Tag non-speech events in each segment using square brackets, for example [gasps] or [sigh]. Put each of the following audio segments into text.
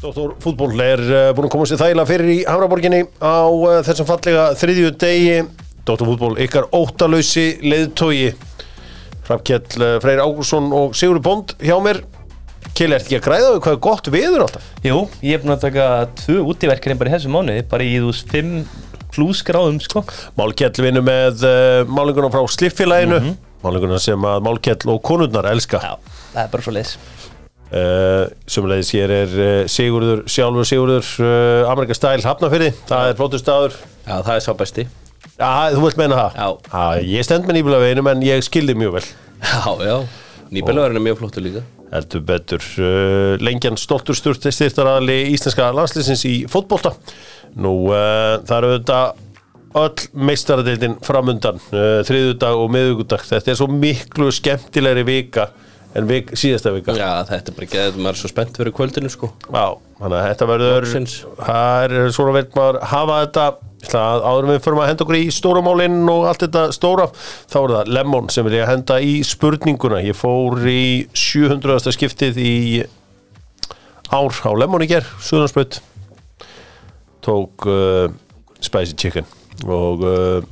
Dóttor fútból er uh, búin að koma sér þægilega fyrir í Hamraborginni á uh, þessum fallega þriðju degi Dóttor fútból ykkar óttalösi leiðtogi Hrafkjell uh, Freyr Ágúrsson og Sigurður Bond hjá mér Kjell, ert ekki að græða við hvað er gott viður alltaf? Jú, ég er búin að taka tvö útiverkefni bara í þessu mánuði, bara í þú veist fimm klúsgráðum sko. Málkjell vinur með uh, málinguna frá Sliffélaginu mm Málinguna sem að Málkjell og konurnar elska Já, það er bara svo leiðis. Uh, Sumulegis hér er uh, Sigurður, sjálfur Sigurður uh, Amerika Stæl Hafnafyrði, það er flóttur staður. Já, það er sá besti. Já, þú vilt meina það? Já. Ég stend með nýbúlega veginum en ég skildi mjög vel. Já, já. Nýbelverðin er mjög flottur líka. Heldur betur uh, Lengjan stoltur sturt styrtaraðali íslenska landslýsins í fótbolta. Nú, það eru þetta öll meistaradeildin framundan uh, þriðudag og miðugudag Þetta er svo miklu skemmtilegri vika en vik, síðasta vika. Já, þetta er bara ekki að maður er svo spennt fyrir kvöldinu sko. Já, þannig að þetta verður það er svona veit maður hafa þetta áður við förum að henda okkur í stórumálinn og allt þetta stóra þá er það Lemon sem vil ég að henda í spurninguna. Ég fór í 700. skiptið í ár á Lemon í ger, Suðansbröð tók uh, Spicy Chicken og uh,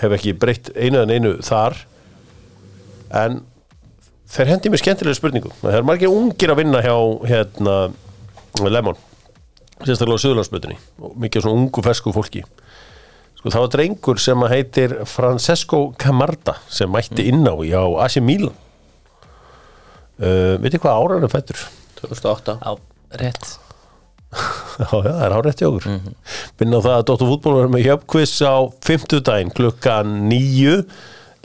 hef ekki breytt einu en einu þar. En þeir hendi mér skemmtilega spurningu. Það er margir ungir að vinna hjá hérna Lemon sérstaklega á Suðurlandsbötunni og mikið svona ungu fersku fólki. Sko það var drengur sem að heitir Francesco Camarda sem mætti inn á í á Asi Milan. Uh, veitir hvað ára hann er fættur 2008 Já, rétt. [laughs] Já, já, það er hárétt hjá okkur. Mm Binna á það að Dóttur fútból verður með hjöfkviss á 50 daginn klukkan 9.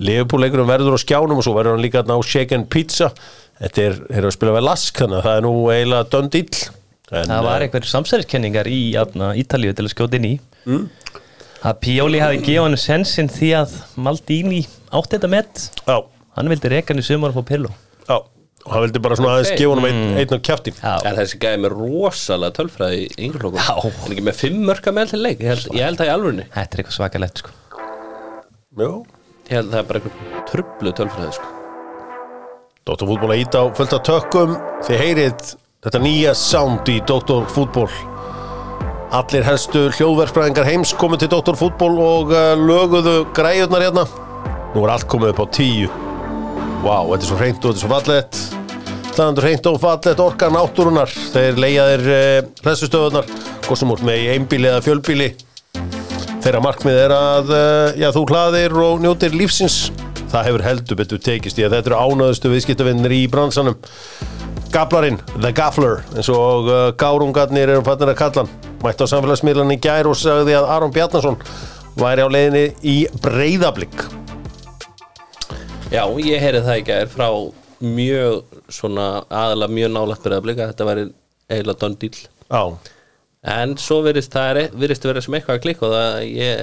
Leifupúleikurum verður á skjánum og svo verður hann líka þarna á Shaken Pizza. Þetta er, þeir eru að spila vel lask, þannig að það er nú eiginlega döndill. Það var einhver samsæðiskenningar í Ítalíu til að skjóta inn í. Mm. Að Pioli hafi gefið hann sensin því að Maldini átti þetta met. Já, Hann vildi reka hann í sumar på Pirlo. já. Og hann vildi bara svona aðeins gefa hann einn, einn á kjafti. Já. En þessi gæði með rosalega tölfræði í yngreflokkum Já. En ekki með fimm mörka með til leik Ég held, ég held það í alvörunni Þetta er eitthvað svakalegt sko. Ég held það er bara eitthvað trublu tölfræði sko. Dóttur fútból að íta á fullt af tökkum. Þið heyrið þetta nýja sound í Dóttur fútból. Allir helstu hljóðverksbræðingar heims komið til Dóttur fútból og uh, löguðu græjurnar hérna. Nú er allt komið upp á tíu. Vá, þetta er svo hreint og þetta er svo fallett. Þannig hreint og fallett orka náttúrunar. Þeir uh, hlæstustöðunar, hvort sem úr með einbíli eða fjölbíli. Þeirra markmið er að uh, já, þú hlaðir og njótir lífsins. Það hefur heldur betur tekist í að þetta eru ánöðustu viðskiptavinnir í bransanum. Gablarinn, The Gaffler, eins og uh, gárungarnir eru fannir að kalla hann. Mætti á samfélagsmiðlan í gær og sagði að Aron Bjarnason væri á leiðinni í breyðablík. Já, ég heyri það að er frá mjög svona aðalega mjög nálægt byrjaðablika Þetta væri eiginlega done deal Já, En svo virðist það er, virðist vera sem eitthvað að klikka og það ég,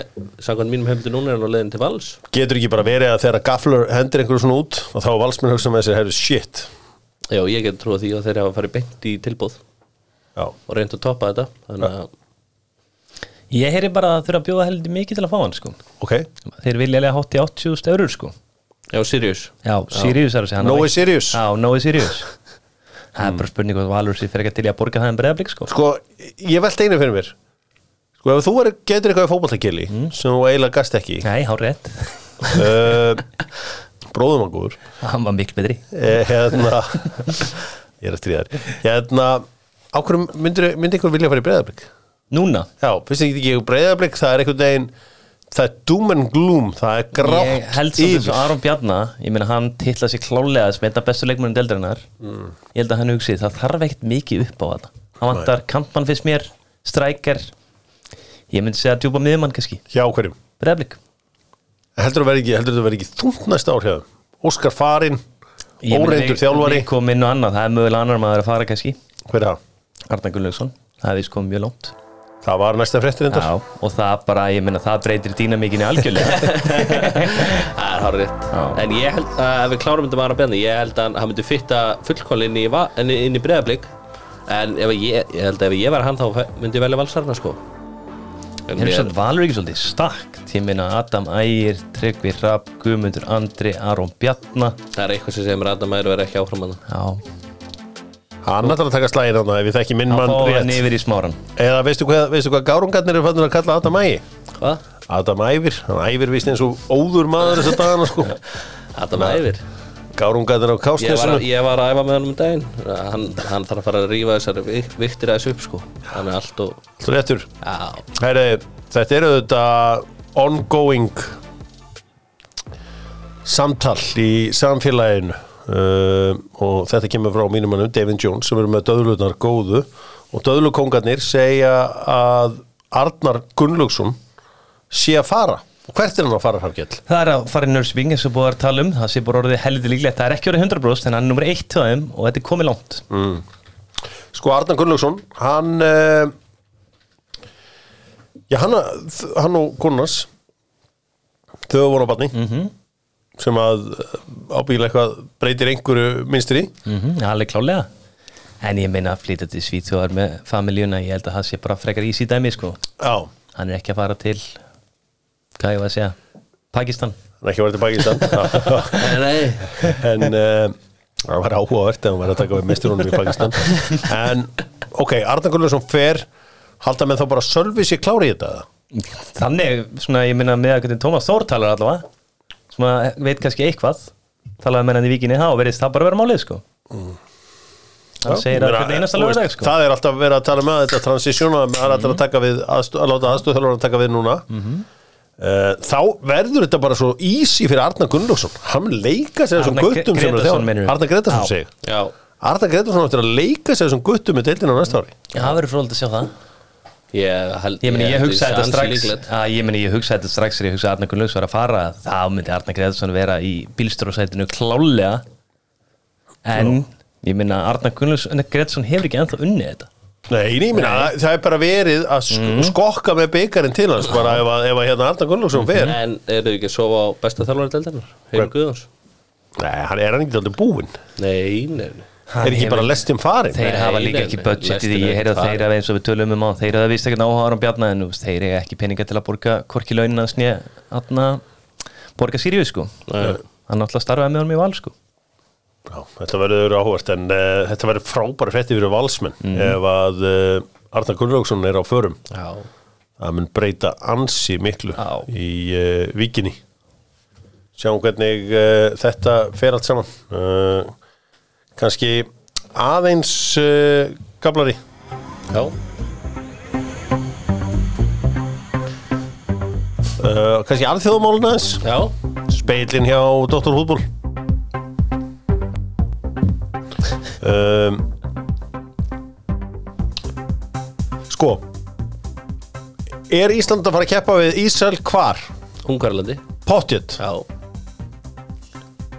samkvæmt mínum hefndi núna er hann á leiðin til vals getur ekki bara verið að þegar Gaffler hendir einhverju svona út og þá valsmenn hugsa með sér, herru, shit. Já, ég get trúið því að þeir hafa farið beint í tilbúð Já, og reynd að toppa þetta Þannig að Ég heyri bara að þurfa að bjóða heldur mikið til að fá hann sko. ok. Þeir vilja lega hátt í 80.000 eurur sko. Já, Sirius Já, Sirius er að á Nói Sirius. Já, Nói Sirius Það er bara spurning hvað Valur sér fyrir ekki til í að borga það en breyðablík sko. Sko, ég velt einu fyrir mér. Sko, ef þú er, getur eitthvað í fótballtakili sem þú eiginlega gast ekki, Nei, hár rétt. Uh, [laughs] bróðum hann góður, Hann var miklu betri. Eh, hérna, ég er að stríða þér, hérna, á hverju myndir, myndi einhver vilja að fara í breyðablík? Núna? Já, finnst þið ekki breyðablík, það er einhvern veginn, það er doom and gloom, það er Ég grátt held samt eins og Aron Bjarnar Ég meina hann titla sér klálega sem einn af bestu leikmennum deildarinnar. Mm. Ég held að hann hugsi það þarf ekkert mikið upp á þetta. Hann vantar kantmann fyrst mér, strækjar. Ég myndi segja djúpa miðjumann kannski. Hjá hverjum. Breyðablík Heldur þú verði ekki, heldur þú verði ekki þungt næsta ár þeim? Óskar Farin, óreindur þjálfari, Við komum inn og annað, það er mögulega annar maður að fara kannski. Hver er það? Arnar Gunnlaugsson, það vist komið mjög langt Það var næsta fréttir endar. Já, og það bara, ég meina, það breytir dýnamíkinni algjörlega. [laughs] Það er hárið rétt. En ég held að ef við klárum þetta bara að benni Ég held að hann myndi fitta fullkvæl inn í, í, inn í breyðablík En ef ég, ég held að ef ég var hann þá myndi ég velja valsarna sko. En ég- satt Valur ekki svolítið stakkt Ég meina Adam Ægir, Tryggvi Rapp, Guðmundur Andri, Aron Bjarnar Það er eitthvað sem segir mér að Adam Æri verið ekki áfram hann Já, Hann ætlar að taka slægir hann ef ég þekki minn Hann mann rétt. henni yfir í smáran Eða veistu hvað, veistu hvað gárungarnir eru fannir að kalla Adam Ægi? Hvað? Adam Ævir, hann æfir vist eins og óður maður þess að dagana sko. [laughs] Með yfir Gárungarnir á ég var, kásnesinu ég var að æfa með honum um daginn. Hann, hann þarf að fara að rífa þessari vik- viktir aðeins upp sko. Hann er allt og Svo réttur. Já, Herri, þetta eru þetta ongoing samtal í samfélaginu uh, og þetta kemur frá mínum mannum David Jones sem eru með döðlunar góðu. Og döðlukongarnir segja að Arnar Gunnlaugsson sé að fara. Og hvert er hann að fara Harkjell? Það er að fara í Nörsving eins og búið að tala um. Það sé bara orðið heldur líklegt. Það er ekki orðið 100% en hann er nummer 1 til þeim og þetta er komið langt. Sko Arnar Gunnlaugsson hann uh, já hann, hann og Gunnars þau voru á batni -hmm. Sem að ábyggilega eitthvað breytir einhverju minnstri mm -hmm, Alveg klálega En ég meina að flytja til Svíþjóðar með familjuna Ég held að það sé bara frekar í síðdæmi sko. Já, Hann er ekki að fara til Hvað ég var að segja Pakistan. Hann er ekki að vera til Pakistan. [laughs] En uh, það var áhugavert ef hann var að taka við misturunum í Pakistan. En ok, Arnar Gunnlaugsson fer halda með þá bara sölvi sér klári í þetta? Þannig, svona, ég minna með að Tómas Þór talar allavega að veit kannski eitthvað talaði með hann í vikinni þá verðist það bara vera málið sko. Hann Já, segir að meina, hvernig einasta lögdag sko. það er alltaf verið að tala með þetta transition að hann ætlar að taka við að láta aðstúðhjálfur að taka við núna. Uh, þá verður þetta bara svo easy fyrir Arnar Gunnlaugsson. Hann leika sér þessum guttum? Arnar Gretarsson segi Já, Arnar Gretarsson áttir að leika sér þessum guttum með deildina á næsta ári. Já, það verður fróðilegt að sjá það ég held Ég meni, ég held hugsa sé þetta strax að, Ég meni, ég hugsa þetta strax þegar ég hugsa að Arnar Gunnlaugs var að fara. Þá myndi Arnar Greðarsson vera í bílstjóðsætinu klálega en ég minna Arnar Gunnlaugs Greðarsson hefur ekki ennþá unnið þetta. Nei, ég meina, það- er bara verið að sk Mhm. skokka með byggarinn til hans bara ef að, ef að hérna Arnar Gunnlaugsson fer. En eru þau ekki að sofa á besta þjálfari deildarinnar? Heimir Guðjóns? Nei, hann er hann ekki aldrei búinn? Nei, nei, nei Er ekki bara lestin farin? Þeir Nei, hafa líka ekki nei, budget í að þeir hafa eins og við tölum um á, þeir hafa vist ekkert áhuga á bjarna en þú veist, þeir eiga ekki peninga til að borga korki launin að snið, borga Sirius sko. Hann náttúrulega starfaði með honum í val sko. Já, þetta verður áhugast en uh, þetta verður frábæri frétti fyrir valsmenn ef að uh, Arnar Gunnlaugsson er á förum. Já. Það mun breyta ansi miklu Já. í uh, vikinni sjáum hvernig uh, þetta fer allt saman. Uh, kannski aðeins uh, gablari. Já. Uh, kannski alþjóðumálun aðeins. Já. Speilin hjá Dr. Hútból um, sko er Ísland að fara að keppa við Ísrael hvar? Ungarlandi Pottjött Já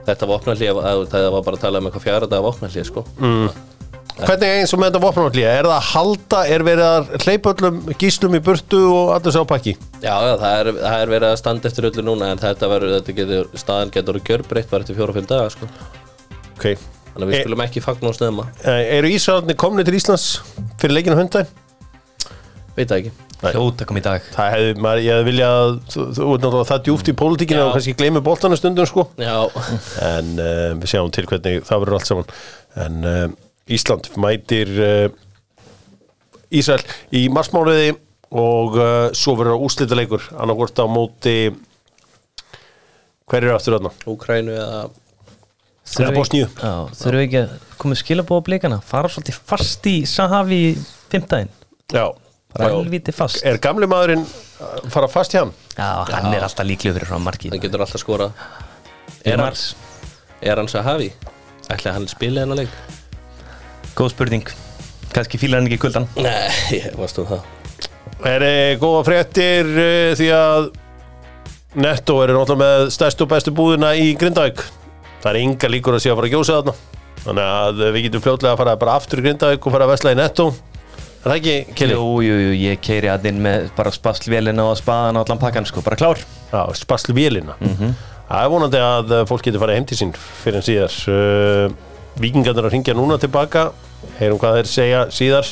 Þetta vopnallið, það var bara að tala um eitthvað fjara dag vopnallið sko. Hvernig eins og með þetta vopnumallíða er það að halda, er verið að hleypa öllum gíslum í burtu og allir sá pakki? Já, það er, það er verið að standa eftir öllu núna en þetta verður, þetta getur, staðan getur gjörbreytt bara eftir fjóra og fimm daga sko. Ok. Þannig að við E- skulum ekki fagna og snemma Eh, eru Ísraelni komni til Íslands fyrir leikinu hundæn? Veit það ekki. Hljóta kom í dag. Það hefði, maður, ég hefði viljað þú, þú ert náttúrulega það djúft í pólitíkinu Já. og kannski gleymi boltana stundum sko. Já, en uh, við sjáum til hvernig það verður allt saman. En uh, Ísland mætir uh, Ísrael í marsmáliði og uh, svo verður úslita leikur annarkvort á móti hver eru aftur þarna? Úkrænu eða Eða Bosníu. Já, þurfum við ekki að koma skilabóða blikana? Fara svolítið fast í Sahavi fimmtæðin Já, helviti fast. Er gamli maðurinn að fara fast hjá hann? Já, hann er alltaf líklega fyrir frá markið Það getur alltaf skora Er hann, mars. er hann Sahavi? Ætli að hann spili hennar leik? Góð spurning. Kannski fílar hann ekki kuldan Nei, ég varst um það? Er uh, góða fréttir uh, því að Netto er náttúrulega með stærstu og bestu búðina í Grindavík. Það er enga líkur að sé að fara að gjósa þarna. Þannig að við getum fljótlega að fara bara aftur í Grindavík og fara að vesla í Netto er það ekki, Kili? Jú, jú, jú, ég keiri að inn með bara spaslvélina og spaðan og allan pakkan sko, bara klár. Já, spasli vélina Það er vonandi að uh, fólk getur farið heim til sín fyrir en síðar. Uh, Víkingarnir að ringja núna tilbaka. Heyrum hvað þeir segja síðar.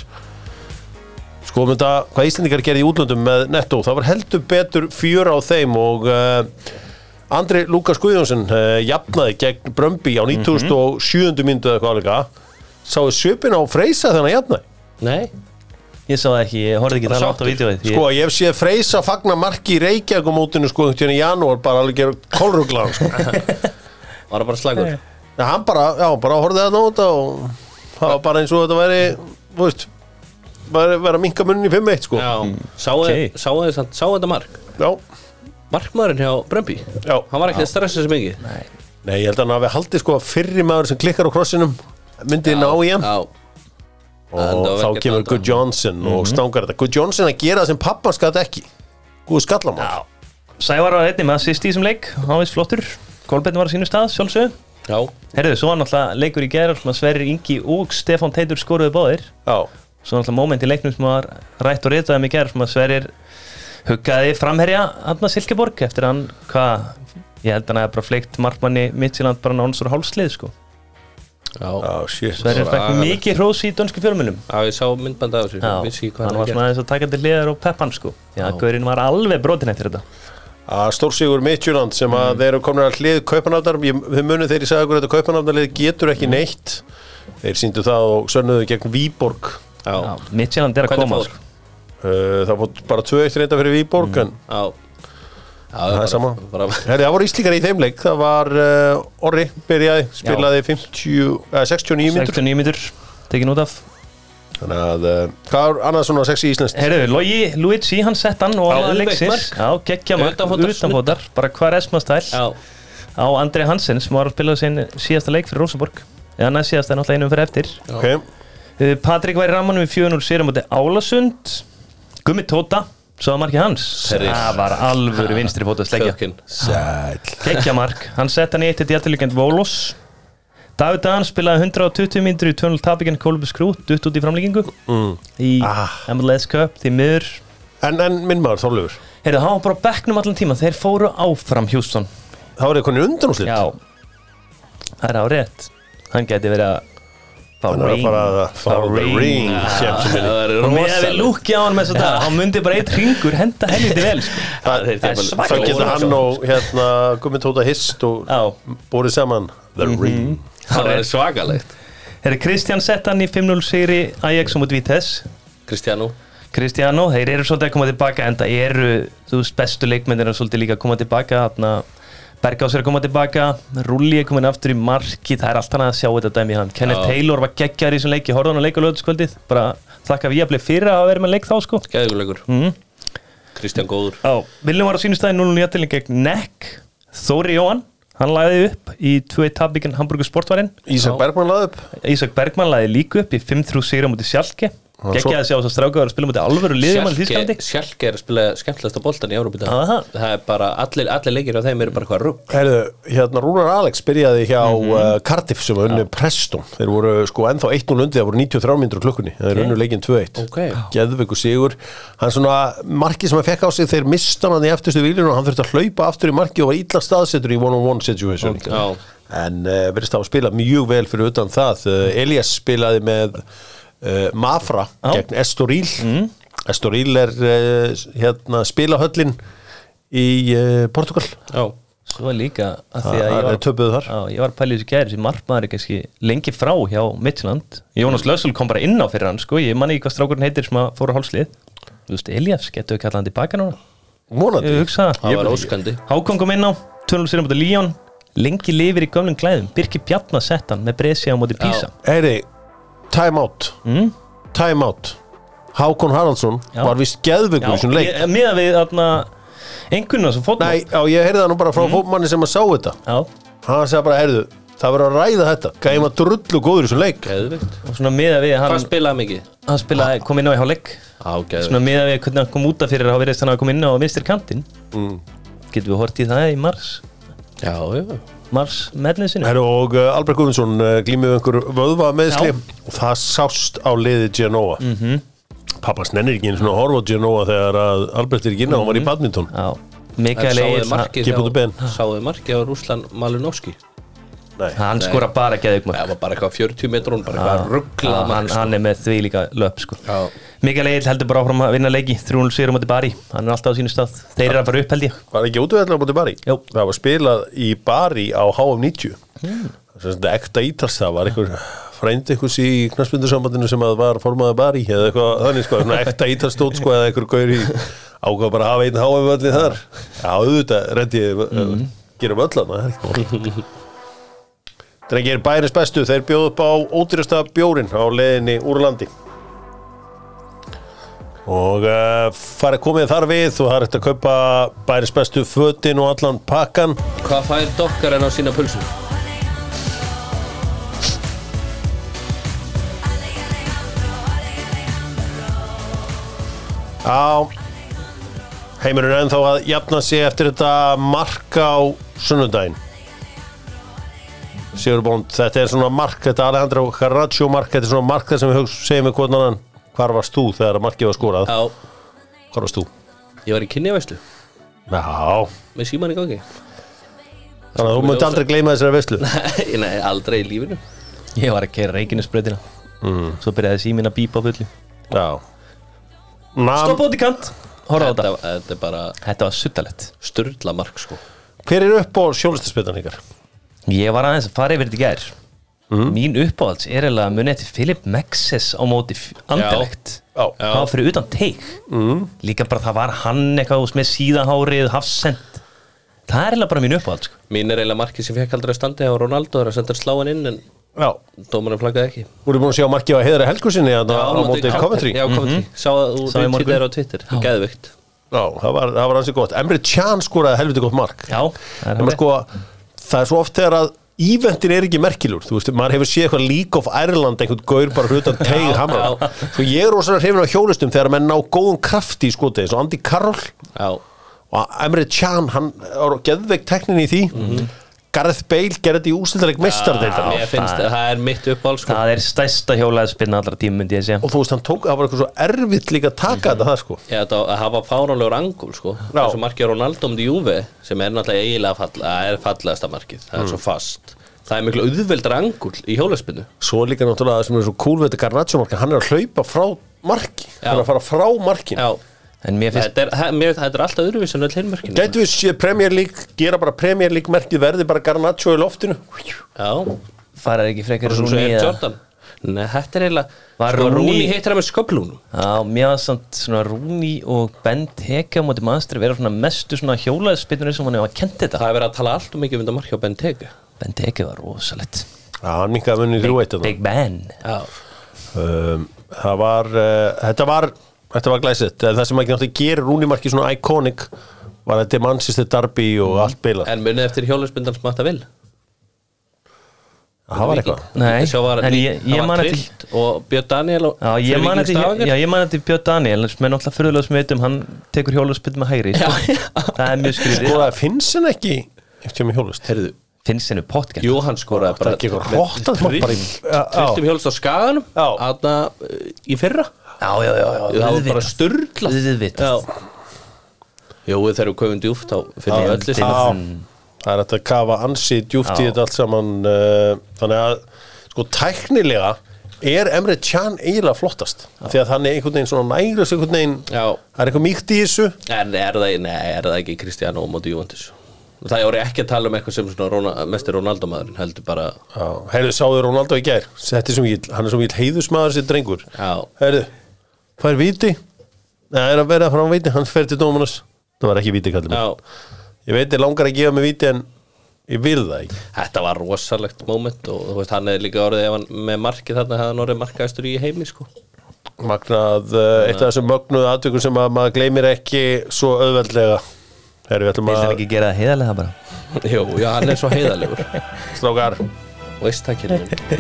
Skoðum þetta hvað Íslendingar gerði í útlöndum með Netto það var heldur betur fjör á þeim og uh, Andri Lukas Guðjónsson uh, jafnaði gegn Brömbi á 97. myndu eða hvað alveg sáu svipin á Freysa hann jafnaði? Nei, Ég sá það ekki, ég horfði ekki það látt á vídeoið Sko, ég hef séð Freysa fagna marki í Reykjavík mótinu sko tíðan í janúar bara alveg gera kólruglan sko. [laughs] var það bara slagur? Ja, hann bara, já, bara horfði það nóta og það var bara eins og þetta væri þú veist væri, væri að minka munnin í 5-1 sko. Já, sáu þið sáu þið samt- sáu þetta mark? Já, Markmaðurinn hjá Brömbi já. Hann var ekki að stressa þessu mikið? Nei, ég held að hann hafi haldið sko fyrri maður sem klikkar á krossinum myndi ná í hann. Já, og þá kemur. Good Johnson og stangar þetta. Good Johnson að gera það sem pappan skatt ekki. Góðu skallamál. Sævar var einnig með assist í þessum leik. Veist flottur. Kolbeinn var á sínu stað, sjálfsög já, Herðu, svo var náttúrulega leikur í gerð Sverrir Ingi og Stefán Teitur skoruðu báðir. Já, Svo náttúrulega moment í leiknum sem var rætt og ritaði mig gerð sem að Sverrir huggaði framherja hann Silkeborg eftir hann, hvað ég held að hann hefði bara fleikt markmanni Midtjylland bara nánsur hálslið sko Sverrir agalegt. mikið hrós í dönsku fjölmjölum Já, ég sá myndbanda af þessu. Hann var hann svona aðeins að taka til hliðar og peppan sko. Já, Gaurinn var alveg brotin eftir þetta. Að Stórsigur Midtjylland sem að Mm. þeir eru komin að hlið kaupanáttar við munum þeir í sagði okkur að kaupanáttarlið getur ekki neitt. Þeir síndu það og sönnuðu gegn Víborg. Já, Já, Midtjylland er að Hvernig koma fór? sko. uh, það fór bara 2-1 reynda fyrir Víborg Mm. en það er sama. það voru íslíkar í þeim leik. Það var uh, Orri byrjaði spilaði 50, uh, 69 mínútur. 69 mítur, tekin út af. Þannig að uh, hvað er annað svona sexy íslenskt? Herru, Logi Luigi, hann sett hann og Já, hann auðveikt leiksins mark. Já, geggja mark, Utanfótar utanfótar bara hvar esmastæl Já, á Andri Hansen sem var að spila sin síðasta leik fyrir Rosenborg. Eða næst síðasta er náttúrulega einum fyrir eftir. Okay. uh, Patrik var í rammanum við 4-0 sérum átti Álasund. Gummi Tóta, svo var markið hans? Herri. það var alvöru vinstri fóta sleggja Kökkin Sæl geggja mark, hann sett hann í eitt til jættilegend Volos. David Dan spilaði 120 mínútur í 2-0 tapikinn Kolbus Krú, dutt út í framlíkingu mm. í Ah. MLS Cup, því miður. En, en minn maður Þorlefur Heyrðu, hann var bara á bekknum allan tíma Þeir fóru áfram Hjússon það var eitthvað undanúslit Já. Það er á rétt Hann geti verið að Hann er fara að fá the ring. Skemmtum minni Það er Og með að við lúkja á hann með þess að Hann myndi bara eitt ringur Henda helviti vel sko. það, þeir- það, þeir- það getur hann og hérna Gummi Tóta Hist og búið saman. The ring. Það er svakalegt. Heyrðu, Kristján sett hann í 5-0 sigri Ajax og mútið Vitesse. Kristjánú Kristjánó, þeir eru svolítið að koma tilbaka En það eru, þú veist, bestu leikmyndir er svolítið líka að koma tilbaka Þarna Bergás er að koma tilbaka Rulli er komin aftur í marki Það er allt hann að sjá þetta dæmi hann Kenneth Já. Taylor var geggjar í þessum leik Ég horfði á hann að leika lögðskvöldið Bara þakka við að bli fyrir að vera með leik þá sko. Gæðugulegur mm. Kristján Góður. Já, Viljum var á sínu staði 0-0 jættiling gegn Neck. Þóri Jóhann, hann lagði upp í 2-1 tapíkinn Hamburger Sportvarinn Ísak Bergman laði upp. Ísak Bergmann lagði líka upp í 5-3 sigra mútið Sjálke Svo- að sjá þess að strákaður að spila mútið alvöru liðjumann í Þísklandi Sjálke er að spila skemmtilegasta boltan í Európa í dag. Aha. Það er bara, allir, allir leikir á þeim eru bara hvað rugg Herðu, hérna Rúnar Alex byrjaði hjá Mhm. uh, Cardiff sem var unni Preston þeir voru sko ennþá 1-0 undi, það voru 93 myndur á klukkunni, þeir okay. unnu leikinn 2-1 Ok. Geðveiku sigur hann svona, markið sem hann fekk á sig þeir mista hann í eftirstu výlinu og hann þurfti að hlaupa aftur í markið og var illa staðsettur í one-on-one situation Já, en uh, verðist það að spila mjög vel fyrir utan það uh, Elias spilaði með uh, Mafra Já. gegn Estoril. Mm. Estoril er uh, hérna spilahöllin í uh, Portugal já, Svo líka að því það að ég er var, töpuð þar. Á, ég var í þessu gæri sem markmaður er kannski lengi frá hjá Midtjylland. Jónas Lössul kom bara inn á fyrir hann sko, ég manni ekki hvað strákurinn heitir sem að fóru á hálslið. Þú veist, Elias, getur við kallað hann tilbaka núna? Mónandi Ég hugsa. Það það var óskandi. Hákon kom inn á, 200 sér á móti Líón Lengi lifir í gömlum klæðum. Birki Bjarnar sett hann með Brescia á móti Písa Heyri, time out. Mm? Time out. Hákon Haraldsson Já. var vist geðveikur í þessum leik. Miðað við einhvern sem fótmann Nei, já, ég heyrði það nú bara frá fótmanni sem að sá þetta. Já, Hann sagði bara, heyrðu, það verður að ræða þetta. Gæði maður drullu góður í þessum leik. Geðvikt og svona miðað við Hvað hann, spilaði mikið? hann spilaði, kom inn á í hálfleik. Svona miðað við hvernig hann kom út af fyrir að verið þannig að koma inn á vinstir kantinn mm. Getum við hort í það í mars? Já, já Mars medlinsinu og uh, Albert Guðmundsson uh, glýmið við einhver vöðva meðsli og það sást á liði Genoa. Mm -hmm. Pappas nennir ekki svona að horfa Genoa þegar að Albert er ekki inn á, hann var í badminton. Já, Mikael Egil Sáuði markið á Rúslan Malinowski Nei, Hann skora bara geðugmark Það var bara eitthvað 40 metrún Bara eitthvað rugglað hann, sko. hann er með því líka löp sko. Já, Mikael Egil heldur bara áfram að vinna leiki 300 sigur á móti Bari, hann er alltaf á sínu stað. Þeir eru að fara upp held ég. Var ekki útveðlega á móti Bari? Jú. Það var spilað í Bari á HM90 mm. Ekta ítals það var einhver frændi einhvers í knarsbyndursambandinu sem að var formaði bari eða eitthvað þannig sko, svona ekta ítalstótt sko eða einhver gaur í ákvað bara að hafa einn öllu þar. Já, auðvitað, [laughs] Drengir bæris bestu, þeir bjóðu upp á ódýrasta bjórin á leiðinni úr landi. Og uh, farið komið þar við og það er eftir að kaupa bæris bestu fötin og allan pakkan Hvað fær dokkar en á sína pulsu? Já. Heimurinn er ennþá að jafna sig eftir þetta mark á sunnudaginn Sigur Bónd, þetta er svona mark þetta Alejandro Carraccio mark þetta er svona mark þar sem við segjum við hvernig annan hvar varst þú þegar markið var skorað? Já, hvar varst þú? ég var í kynjavæslu Já, með síman í gangi. Þannig að þú mútti aldrei gleyma þessari veislu. [laughs] Nei, nei, aldrei í lífinu. Ég var að keira reikinisbröðina mm. Svo byrjaði síminn að bípa á fullu. Já. Nam, Stopp út í kant. Horfa á þetta, þetta. þetta er bara Þetta var suttalett sturla mark sko. Hver er upp á sjólistaspiltan ykkar? Ég var aðeins að fara yfir þetta gær. Mín uppáhalds er eiginlega munið eftir Philip Mexes á móti Já. Það var fyrir utan teik. Mm. Líka bara það var hann eitthvað með síðahárið, hafsend Það er eiginlega bara mín uppáhalds sko. Mín er eiginlega markið sem fekk aldrei að standi á Ronaldo er að senda sláin inn en Já, dómarinn flaggaði ekki. Voru búin að sjá markið á heiðra helgusinni á móti Coventry. Já, Coventry. Sá að þú Sá í morgun. reyntið þeirra á Twitter. Geðvikt Já, það var, það var ansið gott. Emre Can skoraði helviti gott mark. Já, það er Maður það er svo oft þegar að Íventin er ekki merkilur, þú veist, maður hefur séð eitthvað League of Ireland, einhvern gaur bara hlutan teig hamra. Svo ég er rosalega hrifin á hjólustum þegar menn ná góðum krafti í skotið, eins og Andy Carroll Já, og Emre Can, hann er geðveik teknin í því. Gareth Bale gerði þetta í ústildaleg mestardeildar. mér finnst það- það er mitt uppáhald sko. Það er stærsta hjólaðspinna allra tíma myndi ég segja. Og þú veist, hann tók, það var eitthvað svo erfitt líka að taka þetta það, sko. Já, þetta að hafa fáránlegur angul sko. Eins og markið Ronaldo um Juve sem er náttúrulega eiginlega fall, það er fallegasta markið. Það er svo fast. Það er miklu auðveldar angul í hjólaspinu Svo líka náttúrulega það sem er svo cool við þetta Garnaccio marka, hann er að hlaupa frá marki, Er að En mér finnst þetta er, he- mér, þetta er alltaf öðruvísi en öll hinmörkinu Gætu við séð Premier League, gera bara Premier League merkið verði bara Garnaccio í loftinu? Já, farar ekki frekar svo Rúni er Jordan. Nei, þetta er eiginlega Rúni hittir það með sköplunum Já, mér var samt svona Rúni og Bent Heke á móti maðurstri vera svona mestu svona hjólaðspinnur sem hann hefur kent þetta. Það er verið að tala allt um mikið um þetta markið á Benteke Bent Heke var rosalett Já, hann minkaði munni í þrjú eitt Big Ben. Já, um, Það var, uh, þetta var Þetta var glæsitt, En það sem ekki náttúrulega gerir Rúnimarki svona iconic var þetta Manchester Derby og allt beilað en munið eftir hjólaspindan smatta vil Það var eitthvað Nei, var, en ég, ég man eftir trillt og Björn Daniel og Já, ég man eftir, já, ég man eftir Björn Daniel sem er náttúrulega fyrirlega sem veitum, hann tekur hjólaðspinn með hægri sko. Það er mjög skrítið Og það finnst henn ekki eftir með hjólust Herðu, Finnst hennu potgert Jú, hann skoraði er bara Já, Triltum hjólst á skaganum Já. Aðna í fyrra Já, já, já, já Það var bara Auðvitað. Jú, þegar við komum djúft þá finnum við öllu Já. sem Já, það er hægt að kafa ansi djúft í Já. þetta allt saman uh, Þannig að, sko, tæknilega er Emre Can eiginlega flottast. Því að hann er einhvern veginn svona nægris einhvern veginn Já, Það er eitthvað mýkt í þessu. En er það, nei, er það ekki Kristján og móti Juventus? Það er ekki að tala um eitthvað sem svona mestir Ronaldo maðurinn heldur bara Já, heyrðu, sáðu Ronaldo í gær? Þetta er svo mikið, hann er svo mikið heiðusmaður sér drengur. Já, Heyrðu, fær viti Það er að vera frá viti, hann fer til dómanas Það var ekki viti kallið Ég veit, ég langar að gefa mig viti en ég vil það ekki. Þetta var rosalegt moment og þú veist, hann er líka orðið ef hann með markið þarna hefði hann orðið markaðistur í heimi sko. Magnað, uh, eitt af þessum mögnuðu atvikum sem að maður gleymir ekki svo auðveldlega. Heyrðu, við ætlum hann að ekki gera það heiðarlega bara? [laughs] Jú, já, hann er svo heiðalegur Strákar, ekki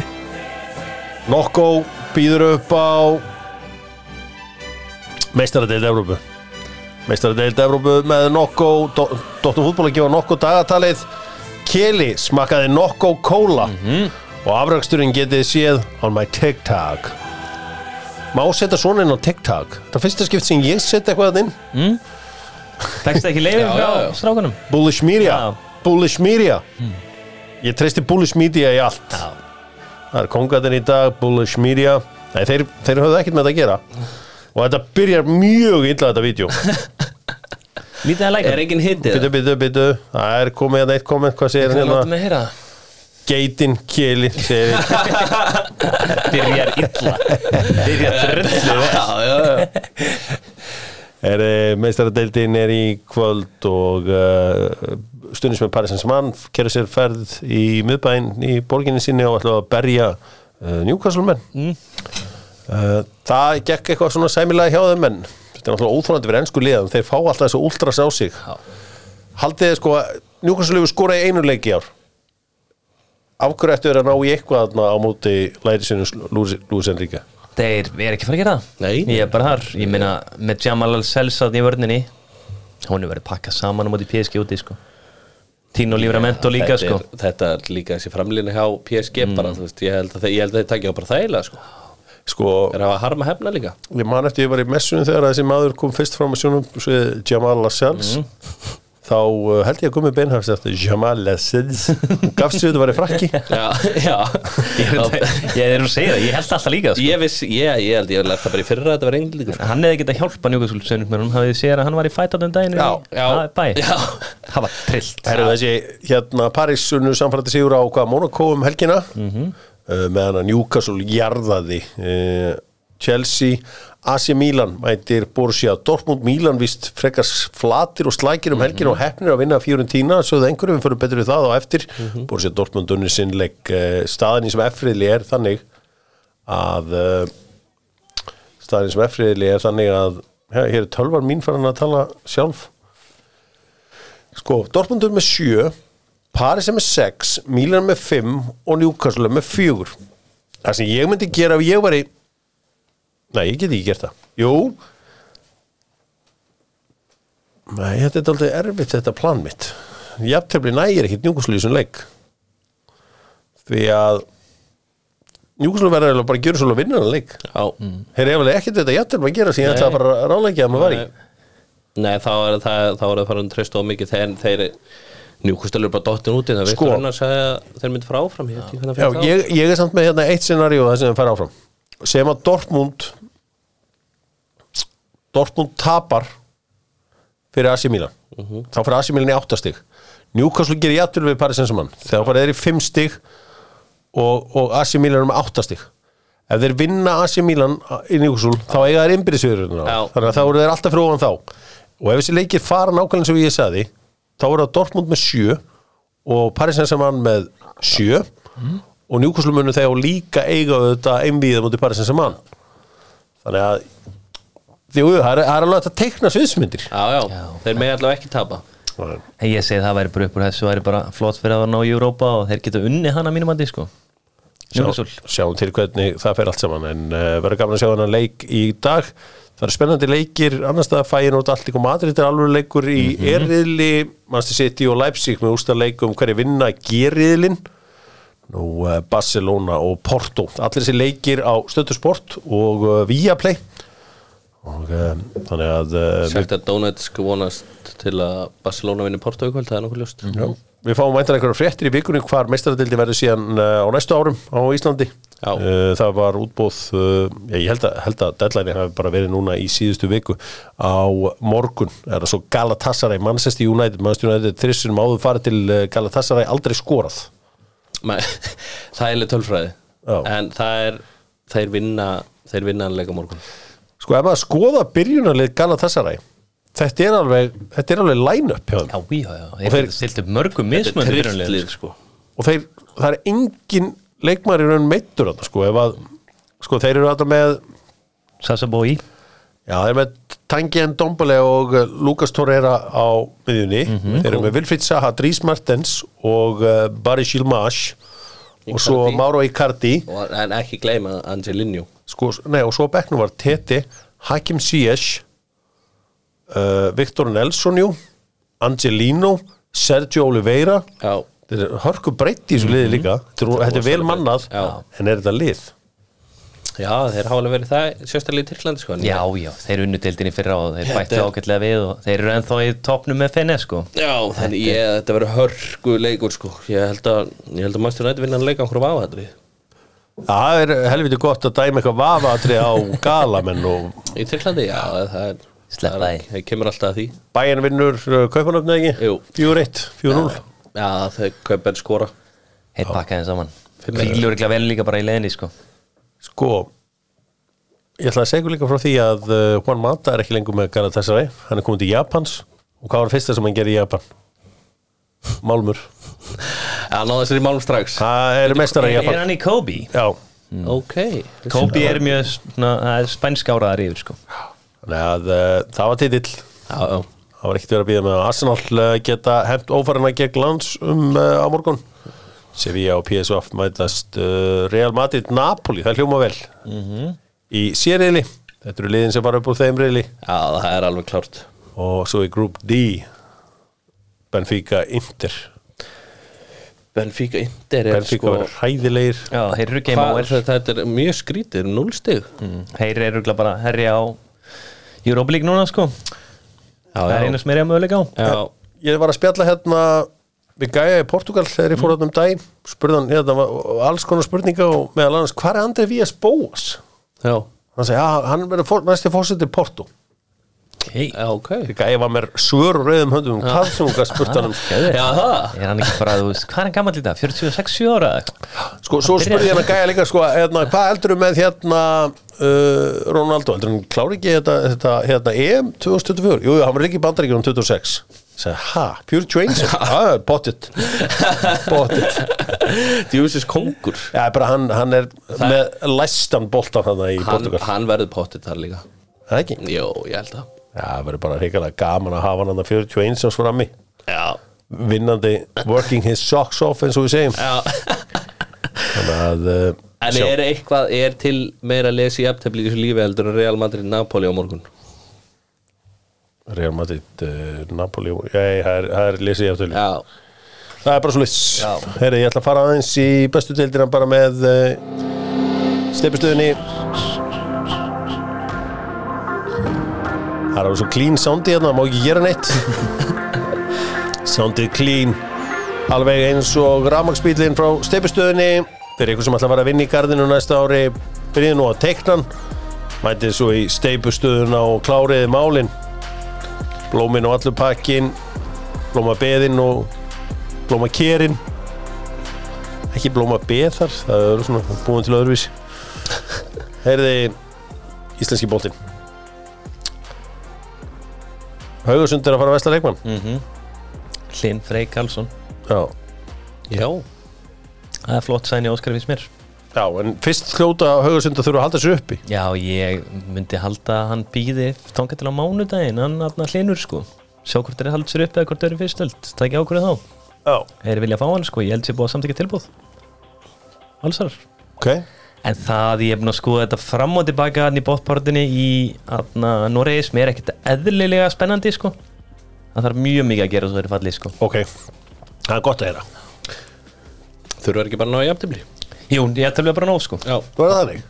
Nokko býður upp á Meistaradeild Evrópu. Meistaradeild Evrópu með Nokko Dóttur fútból að gefa Nokko dagatalið. Keli smakkaði Nokko Kóla. Og afraksturinn getið séð on my TikTok. Má setja svona inn á TikTok? Það er fyrsta skipt sem ég setja eitthvað þarna inn. Tekst ekki leiðin frá strákunum? Bullish Media. Bullish Media. Ég treysti Bullish Media í allt. Já. Það er kongatinn í dag, Bullish Media. Nei, þeir, þeir höfðu ekkert með þetta að gera Og þetta byrjar mjög illa þetta vídeo. [laughs] Lítið að læka. Er enginn hittið? Byttu, byttu, byttu Það er komið að eitt komment, hvað segir hann hérna? mig heyra. Geitin, Kjeli segir við. [laughs] Byrjar illa. Byrjar drullu Já, já, já. Er meistaradeildin er í kvöld og uh, stundins með Paris Saint-Germain kerur sér ferð í miðbæinn í borginni sinni og ætla að berja uh, Newcastle menn mm. Uh, það gekk eitthvað svona sæmilega hjá þeim menn þetta er náttúrulega óþólandi fyrir ennsku liðan þeir fá alltaf þessu ultras á sig. Haldið þið sko Newcastle hefur skorað í einu leik í ár? Af hverju ættu þeir að ná í eitthvað þarna á móti læri sinu Lúis Enrique? Þeir er ekki að fara að gera það. Nei. Ég er bara þar. Ég meina með Jamal Al-Selsad í vörninni Hún er verið pakkað saman á móti PSG úti sko. Tino Livramento líka þetta sko. er, Þetta er líka þessi framlýni hjá PSG bara, þú veist, ég held að þeir, ég held að þeir takja á bara þægilega sko sko Er það að harma hefna líka? Ég man eftir ég var í messunum þegar þessi maður kom fyrst fram að sjónum svið Jamal Lascelles. Þá uh, held ég að komi beinhafst eftir Jamal Lascelles. Gafst sér þetta var í frakki. [laughs] Já, já. Ég ég er að segja það, ég held alltaf líka sko. Ég viss, ég, ég held ég lært það bara í fyrra að þetta var englíkur sko. Hann hefði getað hjálpa Newcastle Hún hafði séð að hann var í fætatum daginn Já, já. Það var trillt. Hérna Paris unnu samfætti sigur á hvað Monaco um helgina? Uh, meðan að Newcastle jarðaði uh, Chelsea AC Milan mætir Borussia Dortmund. Milan vist frekar flatir og slækir um helgina og hefnir að vinna Fiorentina. Svo það einhverjum fyrir betur við það á eftir. Borussia Dortmund unnur sinnleik uh, staðin sem F-riðli er þannig að staðin sem F-riðli er þannig að hér hér er tölvar mín farin að tala sjálf. Sko, Dortmund er með sjö Paris er með sex Milan er með fimm og Newcastle er með fjögur. Það sem ég myndi gera ef ég var í Nei, ég get ekki gert það. Jú. Nei, þetta er aldrei erfitt þetta plan mitt. Jafntefli nægir ekkert Newcastle í þessum leik. Því að Newcastle verður bara að gera svolítið vinnan leik. Já. Þeir eru alveg ekkert þetta jafntefli að gera sem ég ætla að fara að ráleikja að maður var í. Nei. Þá er það þá er það farin treyst á mikið þeir, þeir njúkustelur bara dottin úti það Sko. sko. að segja þeir myndi fara áfram ég, Já, það fer ég, ég er samt með hérna eitt scenaríu það sem þeim fara áfram. Sem að Dortmund Dortmund tapar fyrir AC Milan. Þá fyrir AC Milan í áttastig Newcastle gerir jættur við Paris Saint-Germain. Þegar það er í fimm stig og, og AC Milan er með áttastig ef þeir vinna AC Milan í Newcastle þá eiga þeir innbyrðisviður þannig að þá eru þeir alltaf fyrir ofan þá. Og ef þessi leikir fara nákvæmlega og ég sagði þá eru það Dortmund með sjö og Paris Saint-Germain með sjö. Og Newcastle munu þegar líka eiga þetta einvíða mútið Paris Saint-Germain. Þannig að jú, það er, er alveg að teikna sviðsmyndir. Já, já, þeir með allavega ekki tapa. En ég segi það væri bara upp úr þessu væri bara flott fyrir að ná í Europa og þeir geta unni hana mínum að sko. Sjá, sjáum til hvernig það fer allt saman en uh, verður gaman að sjá þennan leik í dag það eru spennandi leikir annars staðar fæin út allt líka Madrid er alveg leikur í mm -hmm. erriðli Manchester City og Leipzig með úrstað leikum hverju vinna gerriðlin nú uh, Barcelona og Porto. Allir þessi leikir á Stöðusport og uh, Viaplay. Og uh, þannig að uh, að Donetsk vonast til að Barcelona vinni Porto kvöld, það er nokkuð ljóst. Já. Við fáum væntan einhverja fréttir í vikunni hvar meistaradildi verður síðan uh, á næstu árum á Íslandi. Já. Uh, það var útbóð, uh, ég held að, held að deadline hafi bara verið núna í síðustu viku á morgun. Er það svo Galatasaray, Manchester United, Manchester United þrissunum áður farið til Galatasaray aldrei skorað. Men, [laughs] Það er tölfræði Já. En það er, þeir vinna þeir vinna hann leika á morgun Sko ef maður skoða byrjunarlið Galatasaray, þetta er alveg, þetta er alveg line-up hjá þeim. Já, já, já, Og þeir þeir- stilt upp mörgum Þetta er mismöndi trilllið sko Og þeir, það er engin leikmæri raun meittur þarna, sko, ef að, sko þeir eru alltaf með Sasa Bói Já, þeir eru með Tangi Ndombele og uh, Lucas Torreira á miðjunni. Þeir eru með Wilfried Zaha, Dries Martens og uh, Barry Shilmash og svo. Mauro Icardi. Og, En ekki gleyma Angelino Sko, nei, og svo á bekknum var Tete, Hakim Ziyech, uh, Viktor Nelson, jú, Angelino, Sergio Oliveira. Já, Þetta er hörku breytt í þessu liði líka. Þetta er, þetta er vel mannað, Já. en er þetta lið? já þeir hafa alveg verið það sérstaklega í Tyrklandi sko en Já, já, þeir unnu deildinni fyrra og þeir Þetta bættu er- ágætlega við og þeir eru ennþá í topnum með fenni sko Já, þannig ég, þetta verður hörgu leikur sko Ég held að, ég held að Master United vinna hann leika okkur á aðhatri Það er helviti gott að dæma eitthvað vafaatri á [laughs] galamenn og Í Tyrklandi, já, það er Sleppa er- því. Það kemur alltaf að því. Bæjan vinnur uh, kaupanöfni ekki? Jú. 4-1, 4-0 Já, þau kaupir skora. Heitt pakkaði saman. Fílur ekki vel líka bara í leðinni sko. Sko Ég ætla að segja líka frá því að uh, Juan Mata er ekki lengur með Galatasaray Hann er komið til Japans. Og hvað var fyrsta sem hann gerir í Japan? Málmur. Já, náðu þessari málum strax. Það er mestara í Er Japan. hann í Kobe? Já. Ok. Kobe er mjög er spænskáraðar yfir sko. Þannig að uh, það var titill. Já, já. Það var ekkert verið að býða með að Arsenal uh, geta hefnt ófærana gegn lands um uh, á morgun. Sevilla og PSV mætast uh, Real Madrid Napoli, það hljóma vel. Í sérriðli Þetta eru liðin sem var upp úr þeim riðli. Já, það er alveg klárt. Og svo í Group D Benfica Inter. Benfica Inter er Benfica sko verður hæðilegir Já, þeir eru game Hvað, over þetta, er mjög skrítið, núlstig Mm. Þeir eru örugglega bara herri á Europa League núna sko. Já, Það er einu sem er að möguleika á. Já, Ég var að spjalla hérna við gæja í Portugal þegar ég fór hérna um daginn. Spurði hann hérna var alls konar spurninga og meðal annars, hvað er Andrei Vías Bóas? já, Hann segi, já, hann verður fór, næsti fórseti Porto hey. já, ok. Gæja var mér svör og rauðum höndum um hvað sem hún gæði spurt hann um Já, það Er hann ekki bara, þú veist, hvað er hann gammal í dag? 46-7 ára? Sko, svo spurði ég hann að gæja líka sko, hérna, hvað heldur með hérna uh, Ronaldo, heldur hann klári ekki þetta, þetta hérna, EM 2024? Jú, jú, hann var ekki í bandaríkjum 26 Sæði, ha, 41? [laughs] Já, pottit Pottit Djúsis kongur. Já, bara hann, hann er með læstan boltan hann í Portugal. hann verður pottit þar líka. Það ekki? Jó, ég held að það verður bara reikalega gaman að hafa hann að 41 sem frammi Já, vinnandi, working his socks off eins og við segjum. Já. Þannig að uh, En er eitthvað, er til meira að lesa í aftöfli í þessu lífi heldur en Real Madrid Napoli á morgun? Real Madrid, uh, Napoli Já, það er, lesið ég aftur Já, Það er bara svo liss Herri, ég ætla að fara aðeins í bestu deildina bara með uh, stefistöðinni Það er alveg svo clean soundi hérna, má ekki gera neitt. [laughs] Soundið clean. Alveg eins og rafmagsbílinn frá stefistöðinni Fyrir ykkur sem ætla að fara að vinna í gardinu næsta ári. Byrjið nú að teikna Mætið svo í steipustöðuna og kláriði málin. Blómin og allur pakkin Blóma beðin og blóma kerin Ekki blóma beðar Það eru svona búin til öðruvís [laughs] Heyrði Íslenski boltinn Haugasund er að fara að vesla leikmann? Hlinn Frey Karlsson. Já. Já. Það er flott sæni Óskar finnst mér Já, en fyrst hljóta Haugasund að þurfa að halda sér uppi. Já, ég myndi halda að hann býði tónka til á mánudaginn, hann hann hlinur sko. Sjá hvort þeir halda sér upp eða hvort þeir eru fyrstöld Það ekki ákvörðu þá. Já. Þeir vilja fá hann sko, ég held sér búið að samtíka tilbúð Allsar Ok En það ég er búin að skoða þetta fram og tilbaka í bóttpartinni í Noregi sem er ekkert eðlilega spennandi sko. Það þarf mjög mikið að gera svo þeir falli sko. Ok. Það er gott að heyra. Þurfa ekki bara að ná í aftöfli Jú, ég ætla bara nóg sko. Já, Þú er það þannig?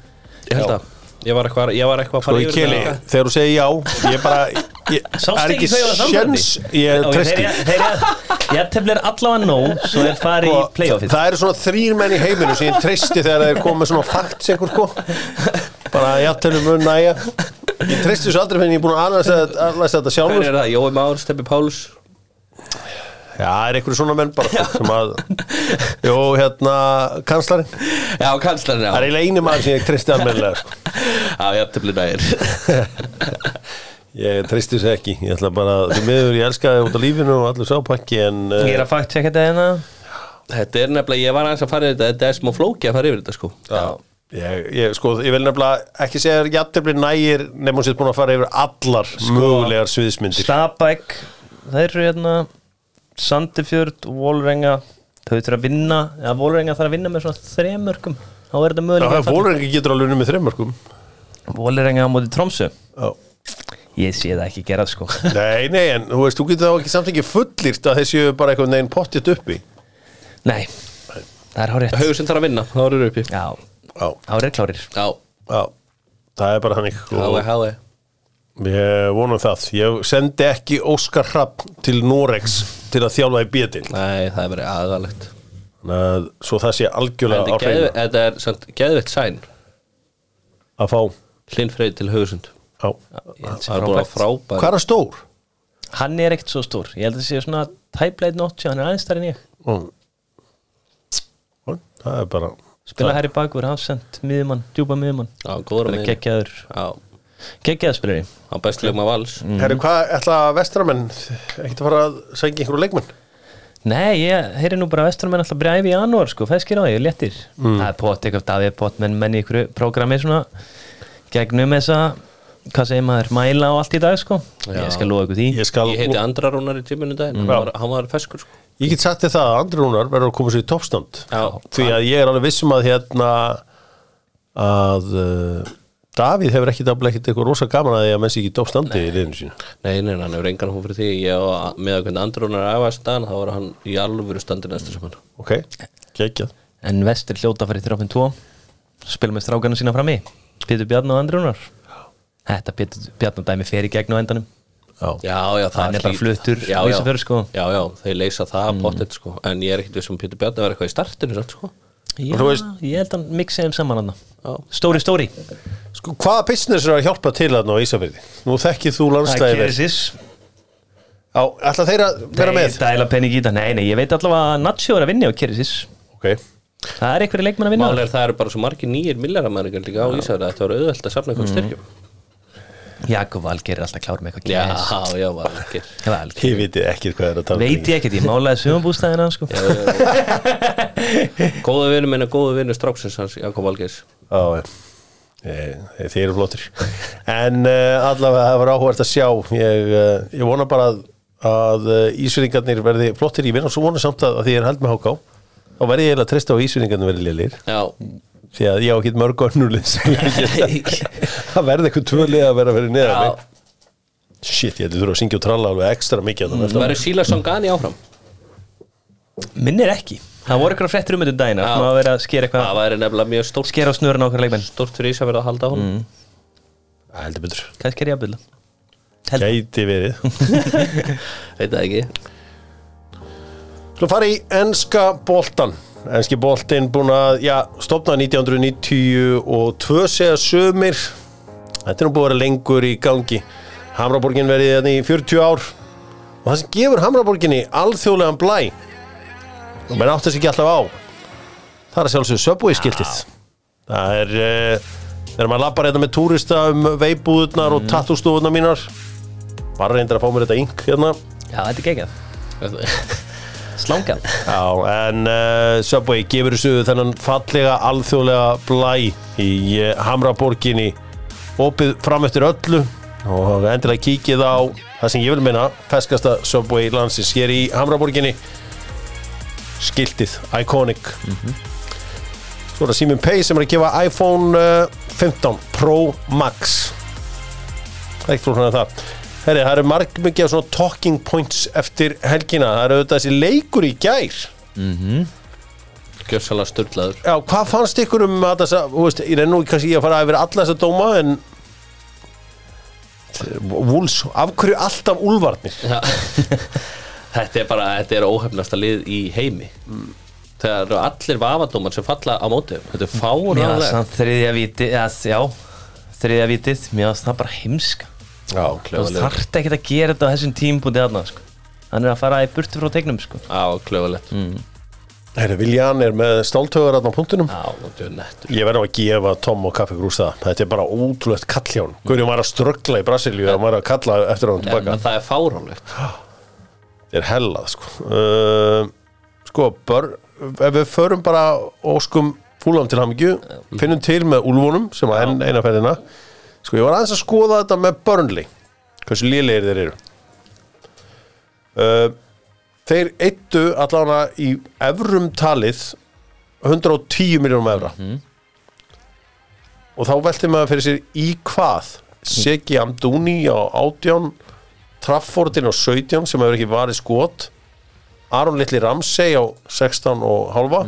Ég held að Ég var eitthvað, ég var eitthvað að Sko fara í keli Þegar þú segir já Ég bara ég, er ekki þau á sambandi? Ég þeir- þeir- Ég teflir allavega nóg svo er farið í Sko, playoffið. Það eru svona þrýr menn í heiminu sem ég treysti þegar þeir koma með svona facts einhver sko. Bara játtelum mun næja ég treysti þessu aldrei fyrir ég er búin að aðlæsa þetta Hver sjálfur. Er það? Jói Már, Steppi Páls Já, það er einhverju svona menn bara sko, sem að Jó, hérna, kanslarinn Já, kanslarinn, Það er já eiginlega eini maður sem ég treysti almennilega sko. Já, aftöfli nægir [laughs] Ég treysti þessu ekki. Ég ætla bara, því miður ég elska þið út á lífinu og allur sápakki en Ég er að fakt checka þetta hérna. Þetta er nefnilega, ég var aðeins að fara yfir þetta Þetta er smá flóki að fara yfir þetta sko. Já, ég, ég, sko, ég vil nefnilega ekki segja að játtelbli nægir nefnum sér búin að fara yfir allar mögulegar sviðsmyndir. Stabæk Það eru hérna Sandifjörd, Volrenga Þau þurfa að vinna eða Volrenga þarf að vinna með svona þremörkum. Þá er þetta Já, mögulega Fólrengi getur alveg unnið með þreymörkum Volrenga á móti Tromsö Já Ég sé það ekki gerað sko. [laughs] Nei, nei, en þú veist, þú getur þá ekki samt ekki fullýrt að þessu bara eitthvað neginn pottið uppi? Nei, það er hárið sem þarf að vinna, þá eru uppi. Já, Já, hárið klárir. Já, já, það er bara þannig hái, og hái ég vonum það. Ég sendi ekki Óskar Hrapp til Norex til að þjálfa í bjötil Nei, það er verið aðalegt. Svo það sé algjörlega á Þetta er hreinu. geðve- þetta er samt geðveitt sæn. Að fá Hlynfreyð til Haugsund Já. Ég Það er búin að frábært. frábæð Hvað er stór? Hann er ekkert svo stór. Ég held að það sé svona tæpleit nótt Hann er aðeins stærri en ég. Mm. það er bara Spila her í bakur, hafsend, miðjumann, djúpa miðjumann. Já, góður með Geggjaður, Já, geggjaður spilari. Á bestlegum af vals. Mm. Herru, hvað ætla vestramenn ekkert að fara að segja einhverju leikmenn? Nei, ég heyri nú bara að vesturum alltaf bræði í janúar sko, fæskir á því, léttir. Það er pott, eitthvað Davíð pott, menn menn í ykkur programmi svona. Gegnum þessa, hvað segir maður, mæla og allt í dag sko. Já. Ég skal lofa ykkur því. Ég skal, Ég heiti Andra Rúnar í tímunu daginn hann, var, hann var feskur sko. Ég get sagt þér það að Andri Rúnar verður að koma sér í toppstand. Já, því að ég er alveg vissum að hérna að uh, Davíð hefur ekki daflega ekkert eitthvað rosa gaman að því að menn sé ekki í toppstandi í liðinu sínu. Nei, nei, hann hefur engan hún fyrir því. Ég og með að hvernig Andra Rúnar aðvæðast dagann þá var hann í alvöru standi næsta sem hann Ok, geggjað. En vestur hljóta að fara í 3-2 spilum með strákana sína fram í. Pétur Bjarn og Andrunar Þetta Pétur Bjarn dæmi fer í gegn á endanum. Já, Já, já, það Hann er bara fluttur já, já. Sko. Já, já, þeir leysa það mm. pottet sko. En ég er ekkit við sem Pétur Bjarni var eitthvað í startinu sko. Já, þú veist- ég held að mixa þeim saman. Stóri, stóri. Sko, hvaða business er að hjálpa til þarna á Ísafirði? Nú þekkið þú Það landslæði gerir vel. Sís Já, ætla þeir að vera Nei, með? dæla penning í það Nei, nei, ég veit allavega að Nacho er að vinna á Keresis. Ok, Það er einhverju leikmann að vinna Mál er það eru bara svo margir nýjir millaramæringar líka á Ísafjörði Jakob Valgeir er alltaf klár með eitthvað Já, gæs. já, ekki [laughs] Valgeir. Ég veit ekki hvað er að tala um. Veit ég ekkert, ég málaði sumabústæðina sko. Góða vinur minna, góða vinur stráksins hans Jakob Valgeis Já, já. Þið eru flottir. En uh, allavega það var áhvert að sjá. Ég, uh, ég vona bara að, að uh, Ísveringarnir verði flottir. Ég vina svo vona samt að, að því ég er held með háká Þá verði ég að treysta á að Ísveringarnir verði lélir Já, Því að ég á ekki mörg önnulið Það verði eitthvað tvölið að vera að vera neðan mig Shit, ég ætti þurfa að syngja og tralla alveg ekstra mikið mm. Það verður Síla Songani áfram? Minnir ekki. Það voru eitthvað fréttur um þetta daginn Já. Það vera að skera Það eitthvað væri nefnilega mjög stórt Skera á snurinn á okkur leikmenn. Stórt fyrir Ísafjörði að halda honum. Heldur betur. Kannski er ég að byrja Gæti verið. [laughs] Veit það ekki. Svo fara í enska boltan Enski boltin búin að, já, stopna 1992 segja sömur Þetta er nú búin að vera lengur í gangi. Hamraborgin verið hérna í 40 ár. Og það sem gefur Hamraborginni alþjóðlegan blæ og menn átt þess ekki alltaf á það er að sjálfsögðu Subway skiltið það er uh, þegar maður lappar hérna með túrista um veibúðurnar og tattústofurnar mínar. Bara reyndir að fá mér þetta ink hérna. Já, þetta er geggjað [laughs] Slangað Já, en uh, Subway gefur þessu þennan fallega alþjóðlega blæ í uh, Hamraborginni. Opið fram eftir öllu og endilega kíkið á það sem ég vil minna, feskasta Subway landsins hér í Hamraborginni. Skiltið, iconic. Svo er það Simon Pay sem er að gefa iPhone uh, 15 Pro Max. Það er ekkert flóknar en það Herri, það eru marg mikið af svona talking points eftir helgina, það eru auðvitað þessi leikur í gær. Gjörsalega störtlaður Já, hvað fannst ykkur um að þess að, þú veist, ég reynu kannski í að fara yfir alla þessa dóma en Wools, af hverju alltaf úlvarnir? [laughs] Þetta er bara, þetta er óhefnasta lið í heimi. Það eru allir vafadómar sem falla á móti. Þetta er Já, fáránlega samt þriðja viti Já, já þriðja vitið. Mér finnst það bara heimska Þú þarft ekki að gera þetta á þessum tímpúti þarna sko. Hann er að fara í burtu frá tegnum sko. Já, klöfulegt Herri, Viljan er með stáltögar á punktunum er nettur. Ég verði að gefa Tom og Kaffi Grús það. Þetta er bara ótrúlegt kall hjá hann Guðjum var að ströggla í Brasilíu og var að kalla eftir hann tilbaka. En það er fáránlegt. [gasps] Þetta er hellað sko. Uh, Sko, bör, ef við förum bara óskum fúlam til hamingju finnum til með úlfunum sem að enn eina ferðina Sko, ég var aðeins að skoða þetta með Burnley. Hversu lélegir þeir eru. Uh, Þeir eittu allavega í evrum talið 110 miljónum evra. Og þá velti maður fyrir sér í hvað. Segi Amduni á 18 Traffordin á 17 sem hefur ekki varið skot. Aron Litli Ramsey á 16 og halva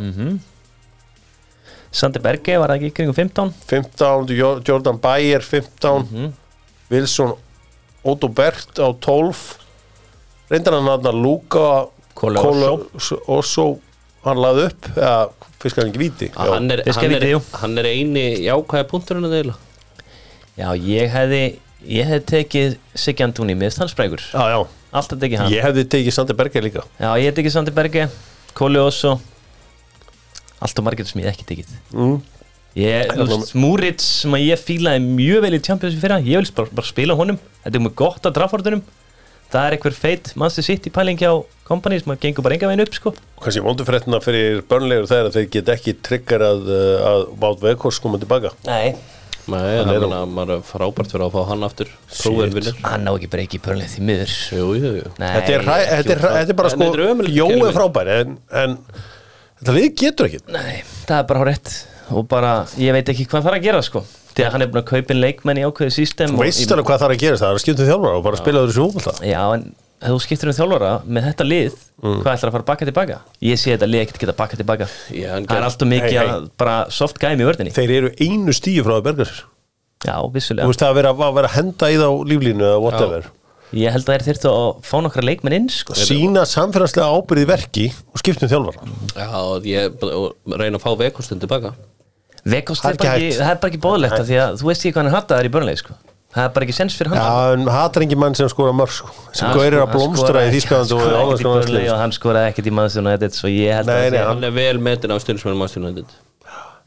Sandi Berge var ekki kringum 15 15, Jo- Jordan Bayer 15 Wilson Otto Bert á 12 reyndar hann að Luka Kole Osso. Hann laði upp eða fiskar hann ekki víti. Að hann, er, hann, er, hann er eini jákvæða punkturinn að þeila Já, ég hefði Ég hefði tekið Siggi Antoni já, já. Alltaf tekið hann. Ég hefði tekið Sander Berger líka. Já, ég hef tekið Sandi Berge Kóli Osso Allt og margir sem ég ekki tekið. Mm. Múrits sem að ég fílaði mjög vel í Champions League fyrra Ég vil bara, bara spila honum. Þetta er mjög gott að drafordunum Það er einhver feit Manchester City pæling hjá Company sem að gengur bara enga veginn upp sko. Kanski vondufréttina fyrir börnlegur það er að þeir get ekki tryggar að, uh, að Vátt Veghors koma tilbaka. Nei. Nei, Hann er er maður er frábært fyrir að fá hann aftur. Hann ná ekki breyki í pörnlega því miður. Jú, jú, jú. Þetta er, hræ- þetta er, þetta er bara En sko er Jói kerfi. er frábær en, en þetta lið getur ekki Nei, það er bara hárétt og bara, ég veit ekki hvað það er að gera sko. Því að hann er búin að kaupa inn leikmenn í ákveðu system Þú veist alveg hvað það er að gerast það er að skipta um þjálfara og bara spila þessu fókbalta Já, en ef þú skiptir um þjálfara með þetta lið, hvað ætlar að fara baka tilbaka? Ég sé þetta lið ekkert geta baka tilbaka. Það er alltaf mikið Hey, hey. bara soft gæmi í vördinni Þeir eru einu stíu frá að berga sér. Já, Þú vissulega veist það að vera að, henda í þá líflínu eða whatever Ég held að þeir þyrftu að fá nokkra leikmenn inn sko. Sína samfélagslega ábyrði verki og skipta um þjálfara. Já, og ég reyna að fá veikostin tilbaka Vekost er er bara ekki það er bara ekki bóðlegt af því að þú veist ekki hvað hann hataðar í börnleik sko. Það er bara ekki sens fyrir hann. Já, en hatar engin mann sem skora mörg sko. sem Hann gaurir sko- að blómstra í Þýskaland og hann skoraði ekkert í hann maðurstjónu þetta svo ég held Nei, að nei, það sé- Hann er vel metin á stundismenn mannstjónu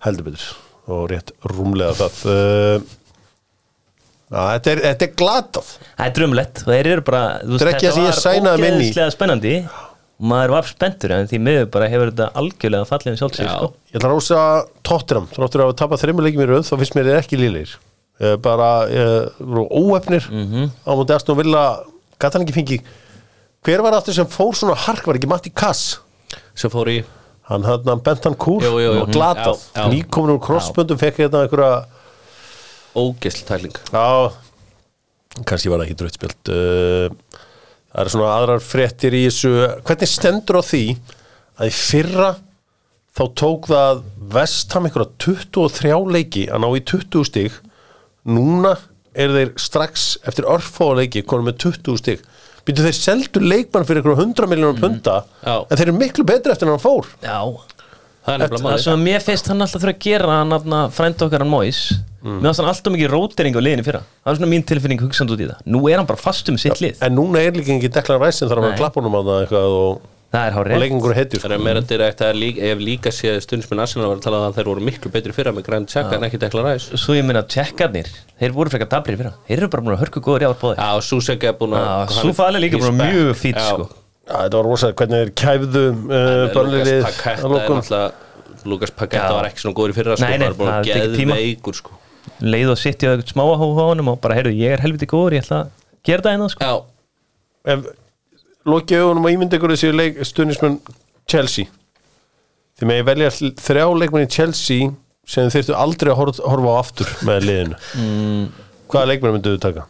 heldur betur. Og rétt rúmlega það. Uh, þetta, er, þetta er glatað Það er drömlegt og þeir eru bara þú Þetta er í. ógeðslega spennandi og maður var spenntur en því miður bara hefur þetta algjörlega fallið um sjálfsig Já. sko. Ég ætla að rósa Tottenham þráttur að tapa þreymur leikjum í röð þá finnst mér þeir ekki lílir bara uh, óefnir Mhm. á múti Aston Villa gæti hann ekki fengi hver var aftur sem fór svona hark var ekki Matti Kass sem fór í hann hann bent hann kúr Jú, jú, jú. og glatað Já, já. nýkomin úr crossböndum fekk hérna einhverja ógesl tækling Já, kannski var það ekki drautspjöld. Uh, Það eru svona aðrar fréttir í þessu. Hvernig stendur á því að í fyrra þá tók það vestam einhverja 23 leiki að ná í 20 stig. Núna er þeir strax eftir örfáa leiki konum með 20 stig. Býtu þeir seldu leikmann fyrir einhverja 100 miljónum punta Já. en þeir eru miklu betri eftir en hann fór. Já, það það sem að mér finnst hann alltaf þurfa að gera hann að frænda okkar hann Móis Mm. finnst hann alltaf mikið rótering á liðinu fyrra. Það er svona mín tilfinning hugsand út í það. Nú er hann bara fast um sitt lið. En núna er líka ekki deklan ræsin þar að vera klappunum á það eitthvað og, er og leikingur heitir Það er meira direkt að líka, ef líka sé stundismenn Arsenal var að tala um að þeir voru miklu betri fyrra með Grand Chaka en ekki Declan Rice. Svo ég minna tjekkarnir, þeir voru frekar dabrir fyrra. Þeir eru bara að er að er sko þetta var rosalega hvernig þeir kæfðu uh, að er náttúrulega Lucas Paqueta Já. var ekki svona góður í fyrra sko, Nei, nei, bara búin það að geða veikur sko leið og sitt í eitthvað smáa hófa á honum og bara, heyrðu, ég er helviti góður, ég ætla að gera það einna sko. Já, Ef lokið augunum og ímyndi ykkur þessi leik, stuðnismenn Chelsea Þið megi velja hl- þrjá leikmenn í Chelsea sem þið þyrftu aldrei að horfa, horfa á aftur með liðinu mm. Hvaða leikmenn myndu þið taka?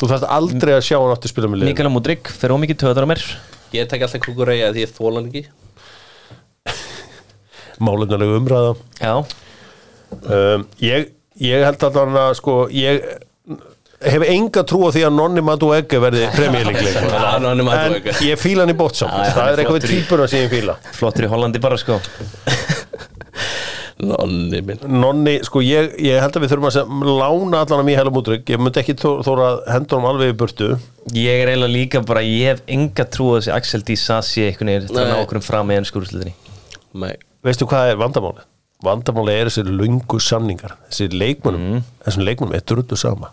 Þú þarft aldrei að sjá hann aftur spila með liðinu. Nikola Mudrik fer ómikið töðar á mér. Ég tek alltaf kukureyja því ég þóla hann ekki. [laughs] Málefnarlega umræða. Já, um, ég, ég held að hann að sko ég hef enga trú á því að Nonni Madueke verði premjörleikleik [laughs] Já, Nonni Madueke. en ég fíla hann í bótsamt það er eitthvað við típuna sem ég fíla. Flottur í Hollandi bara sko [laughs] Nonni minn. Nonni, sko ég, ég held að við þurfum að sem, lána allan að mér heila mútrygg ég myndi ekki þó- þóra að henda honum alveg í burtu. Ég er eiginlega líka bara, ég hef enga trú á þessi Axel D. Sassi einhvern veginn til að okkur um fram með ennskúrslutinni Nei, veistu hvað er vandamáli? vandamáli er þessi lungu samningar. Þessi leikmunum, Mm. þessum leikmunum er drullu sama.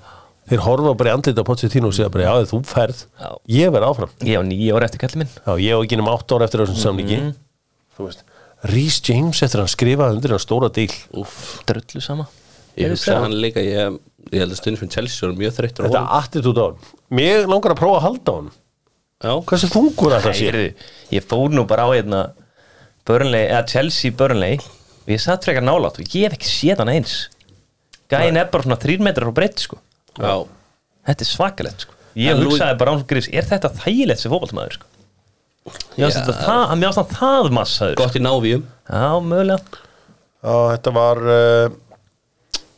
Þeir horfa bara í andlita á Pochettino og segja bara, já þú ferð. Já. ég verð áfram. Ég á nýja ára eftir kallið minn. Já, ég hef ekki nema 8 ára eftir þessum samningi. Mm. Þú veist Rhys James eftir að hann skrifaði undir hann stóra díl úff Drullu sama. Ég hugsa hann líka, ég, ég held að stundismenn Chelsea voru mjög þreyttur Þetta honum. attitút á hann Mér langar að prófa að halda á hann Já, Hversu þungur er það sé? Ég fór nú bara á hérna Burnley, eða Chelsea Burnley. Og ég satt frekar nálátt og ég hef ekki séð hann eins. Gæin er bara svona þrír metrar á breytt sko. Já. Þetta er svakalegt sko. Ég hugsaði bara án gris, er þetta þægilegt sem fótballtmaður sko Ást Já. þetta það, mér ást það það massaður. Gott í návíum. Já, mögulega. Já, þetta var uh,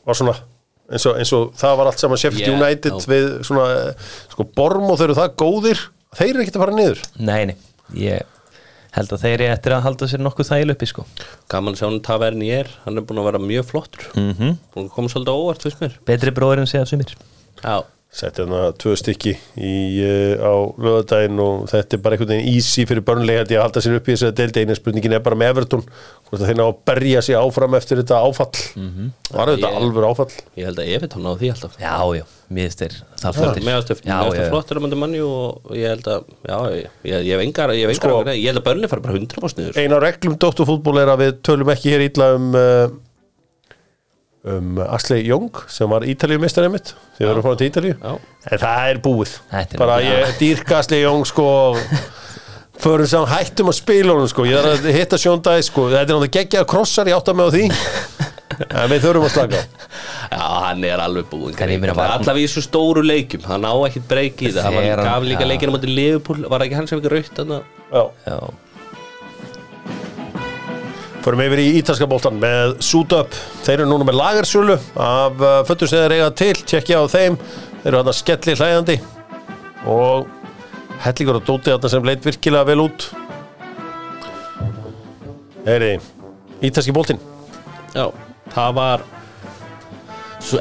var svona eins og, eins og það var allt saman Sheffield Yeah, United já. við svona uh, sko Borm og þau eru það góðir þeir eru ekkert að fara niður. Nei, nei, ég held að þeir eru eftir að halda sér nokkuð þægileg uppi sko. Gaman að sjá hann Taverni er. Hann er búin að vera mjög flottur. Mm Búin að koma svolítið óvart, finnst mér. Betri bróðurinn segja sumir. Já, setti hérna tvö stykki í, uh, á lögadaginn og þetta er bara einhvern veginn easy fyrir börnlega að halda sér upp í þess að deildi einu spurningin er bara með Everton hvort að þeir ná að berja sig áfram eftir þetta áfall. Var þetta Ég- alveg áfall? Ég held að Evertón á því alltaf. Já, já, það já, já. flottur að mönda manni og ég held að já, ég, ég, ég hef engar, ég Sko- ég held að börnir fara bara 100% niður. Ein af reglum Dótturfútból er að við tölum ekki hér illa um uh, um Asli Jóng sem var Ítalíumistarið mitt þegar við erum fórum til Ítalíu. Já. en það er búið. Er bara ekki- ég dýrka Asli Jóng sko [laughs] förum saman hættum að spila honum sko. Ég þarf að hitta sjóndæði sko. Þetta er náttúrulega geggjað krossar ég átta mig á því. [laughs] En við þurfum að slaka Já, hann er alveg búinn. En ég meina, var- Allavega í þessu stóru leikjum, hann á ekkit breyki í það. Var gaf líka leikinu motið Liverpool. Var ekki hann sem ekki raut þannig Já. Já, Förum yfir í ítalska boltan með Suit Up. Þeir eru núna með lagarsölu af uh, föttur sem þeir eiga til, tjekkja á þeim. Þeir eru hann að skelli hlæðandi og hellingur og dóti þarna sem leit virkilega vel út. Heyri, ítalski boltin. Já, það var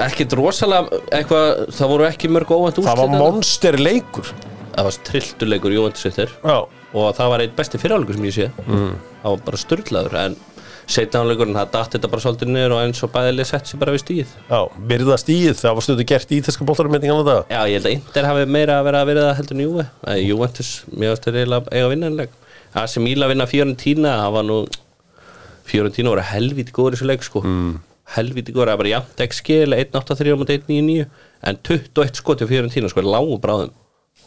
ekkit rosalega eitthvað, það voru ekki mörg óvænt úrslit Það var monster leikur. Það var trilltuleikur Juventus eftir Já, og það var einn besti fyrirháleikur sem ég sé. Mm. það var bara styrlaður en setjanleikurinn, það datt þetta bara svolítið niður og eins og bæðileg sett sér bara við stíð já, virða stíð, það var stundu gert í þingan á það. Já, ég held að Inter hafi meira að vera að það heldur en Juve. Nei, Juventus, mér varst þeir eiginlega eiga vinnanleg Það sem Íla vinna Fiorentina það var nú Fiorentina voru helvíti góður í þessu leik sko. Mm. helvíti góður, það var bara jafnt ekki skil 1-8-3 á móti 1-9-9 en 21 skoti á Fiorentina sko, lágu bráðum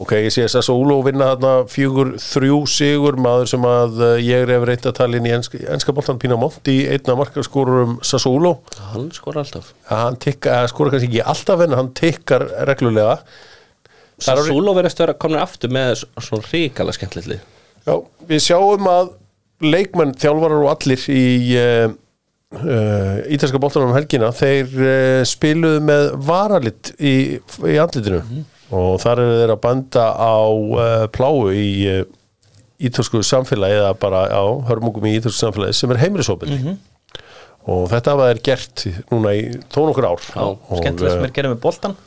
Ok, ég sé þess að Ólo vinna þarna fjögur, þrjú sigur, maður sem að uh, ég er reynt að tala inn í enska, enska boltan Pína Monti, einna markarskorurum Sassuolo. Hann skor alltaf. Hann tikkar, skora kannski ekki alltaf en hann tikkar reglulega. Orðið- Sassuolo verðast vera komin aftur með svona ríkala skemmtilegt lið. Já, við sjáum að leikmenn, þjálfarar og allir í uh, uh, ítalska boltanum um helgina, þeir uh, spiluðu með varalit í, í andlitinu og þar eru þeir að banda á uh, pláu í uh, ítalsku samfélagi eða bara á hörmungum í ítalsku samfélagi sem er heimrisopildi og þetta hafa þeir gert núna í þó nokkur ár. Já, skemmtilega sem er gerðið með boltan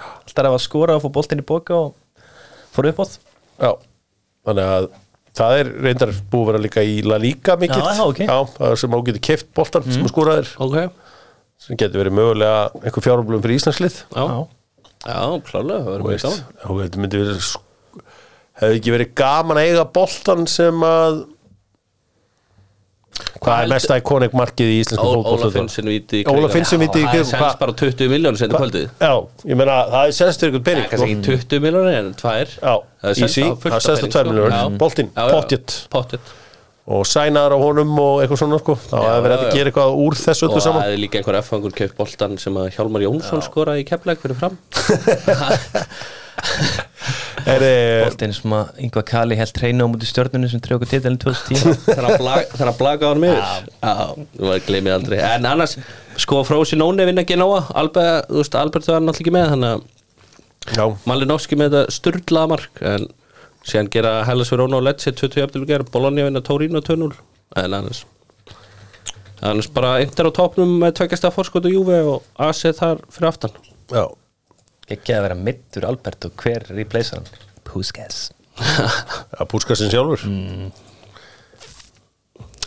Alltaf að skora og fá boltin í boka og fór upp átt Já, þannig að það er reyndar búið að vera líka í La Liga mikill Já, já, ok. það er sem á getur keft boltan sem að skoraðir Ok, sem getur verið mögulega einhver fjárumblum fyrir Íslandslið. Já, já, klálega, það verður mjög verið sk- hefði ekki verið gaman að eiga boltan sem að hvað er mesta ikonik markið í íslensku Óla fótbolta Finnsson viti í Óla kringum- Finnsson víti í kringum- Það er sens bara 20 miljónir setja kvöldið. Já, ég meina það er senstur ykkur pening Kannski sko. ekki 20 miljónir en tvær. Já, Það er easy, það af senstur pening, 2 sko. miljonur Já. boltinn, og sænaðar á honum og eitthvað svona sko. þá hefði verið að gera eitthvað úr þessu Og öllu það saman er líka einhver F-fangur keipt boltan sem að Hjálmar Jónsson skoraði í keppleik fyrir fram. [laughs] Er, Boltin sem að yngva Kali held treyna á múti stjörnunni sem trjóku titilin 2010 Þannig að blag- þannig að blaga á hann Já, þú var gleymið aldrei. En annars, sko Frósi Nóni vinna ekki nóga Albert, þú veist, Albert var náttúrulega ekki með Þannig að já, Malinovski með þetta sturlaða mark En síðan gera Hellas Verona og Lecce 20 eftir gera Bologna vinna Torino 2-0 En annars Annars bara Inter á topnum með tveggjast að fórskot og Juve og AC þar fyrir aftan. Já. Ekki að vera mittur Albert og hver replacer hann? Puskas. [laughs] Já, Púskasin sjálfur.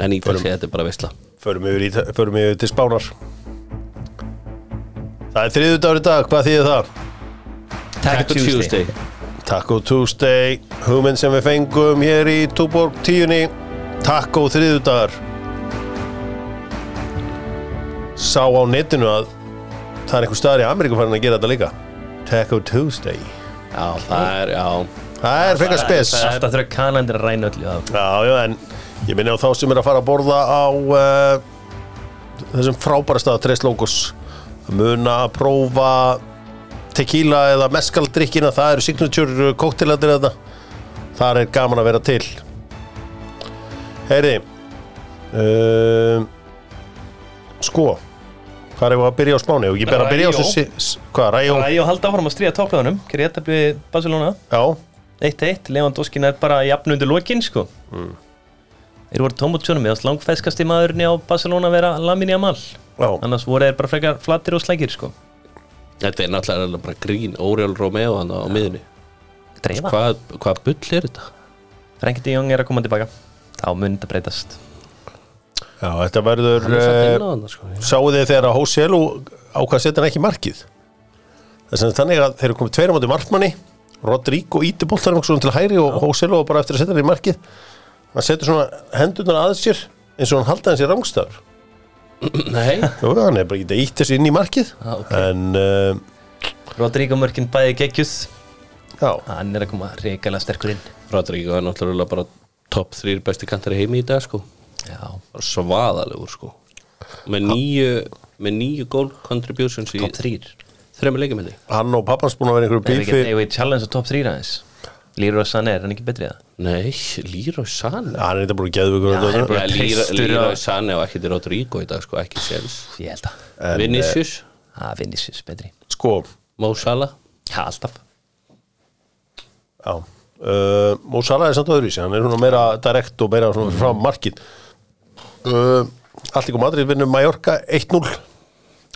En í þessi þetta er bara veistla förum yfir, í, förum yfir til Spánar. Það er þriðu dagur í dag, hvað þýðir það? Taco Tuesday Taco Tuesday, hugmynd sem við fengum hér í Túborg tíunni. Taco þriðu dagar Sá á netinu að það er einhver staðar í Ameríku farin að gera þetta líka. Taco Tuesday. Já, það er, já. Það er frekar spes. Það er alltaf þurfa kanandir að ræna öllu það. Já, já, en ég minni á þá sem er að fara að borða á uh, þessum frábæra stað Tres Logos muna að prófa tequila eða meskaldrykkina það eru signature kóktelandir þetta þar er gaman að vera til. Heyri uh, Sko hvað er að byrja á spáni? Ég ber að byrja á þessu hvað, Ræjó, Það að halda áfram að stríða topplöðunum Gerði þetta við Barcelona. Já. 1-1, Lewandowski er bara jafn undir lokin sko. Mm. Þeir voru tómutjónum eða slangfeskasti maðurinn á Barcelona vera Lamin Jamal Já, annars voru þeir bara frekar flattir og slækir sko Þetta er náttúrulega bara grín Óreal Romeo hann á miðunni Dreifa. Hvað hva bull er þetta? Frenkie de Jong er að koma tilbaka. Þá mun þetta breytast. Já, þetta verður er uh, sko. Sáu þið þegar að Hóselu ákvað að setja hann ekki í markið Þess að þannig að þeir eru komið tveira móti markmanni. Rodrigo íti svona til hæri og Hóselu bara eftir að setja hann í markið. Hann setur svona hendurnar að sér eins og hann halda hans í rángstafur Nei. Jú, hann er bara ekki ítt þessu inn í markið. Ah, ok. en uh, Rodrigo Mörkin bæði geggjuð. Já, Hann er að koma reikalega sterkur inn. Rodrigo er náttúrulega bara topp þrýr besti kantari heimi í dag sko. Já. Bara svaðalegur sko. Með nýju með nýju goal contributions í Top 3 þremur leikjum henni hann og pappans búin að vera einhverju Ef við bífi ef við challenge á top 3 aðeins Leroy Sané, er hann ekki betri það? Nei, Leroy Sané. Hann er þetta búin að er bara- Bara Leroy Sané og ekki til Rodrigo í dag sko, ekki séns Ég held að Vinicius, Það Vinicius betri. Sko, Mo Salah? Já, alltaf. Já uh, Mo Salah er samt öðruvísi, hann er svona meira direkt og meira svona frá markið. Uh, Alltík og Madrid vinnur Mallorca 1-0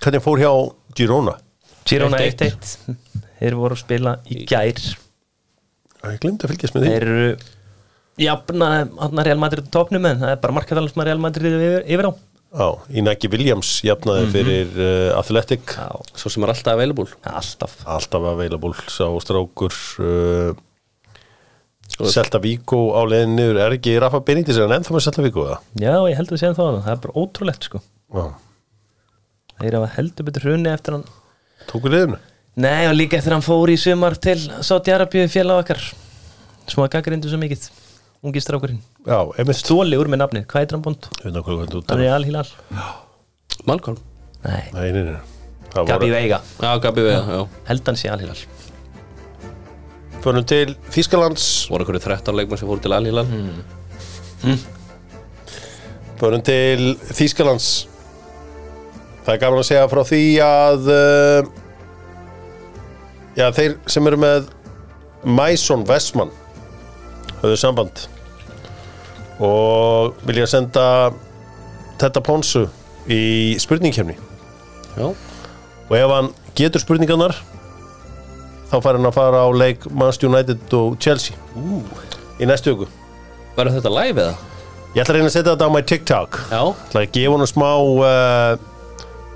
hvernig fór hjá Girona? Girona 1-1. 1-1 Þeir voru að spila í gær ég glemdi að fylgjast með því. Þeir eru jafna hann Real Madrid á topnum en það er bara markaðalans með Real Madrid yfir, yfir á. Já, Inaki Williams jafnaði fyrir uh, Athletic. Já, svo sem er alltaf available. Alltaf. Alltaf available sá strákur uh, Selta Víko á leiðin niður. Er ekki Rafa Benítez er hann ennþá með Selta eða? Já, ég heldur að segja það Það er bara ótrúlegt sko. Já, Þeir hafa heldur betur hrunni eftir hann. Tóku liðinu Nei, og líka eftir hann fór í sumar til Sáti Arabíu félag okkar. Að gaggrindu svo mikið ungi strákurinn. Já, einmitt. Stóli úr með nafni, þú Hann er í Al-Hilal. Malcolm? Nei, Nei, nei, nei. Það Gabi Veiga. Já, Gabi Vega, já. Held hann sé Al-Hilal. Förum til Þískalands voru einhverju 13 leikmenn sem fóru til Al-Hilal? Förum til Þískalands Það er gaman að segja frá því að uh, Já, þeir sem eru með Mason Vestmann höfðu samband og vilja senda þetta Ponsu í spurningkefni Já, og ef hann getur spurningarnar þá fær hann að fara á leik Manchester United og Chelsea Ú, í næstu viku. Verður þetta live eða? Ég ætla að reyna að setja þetta á my TikTok. Já, Ég ætla að gefa honum smá uh,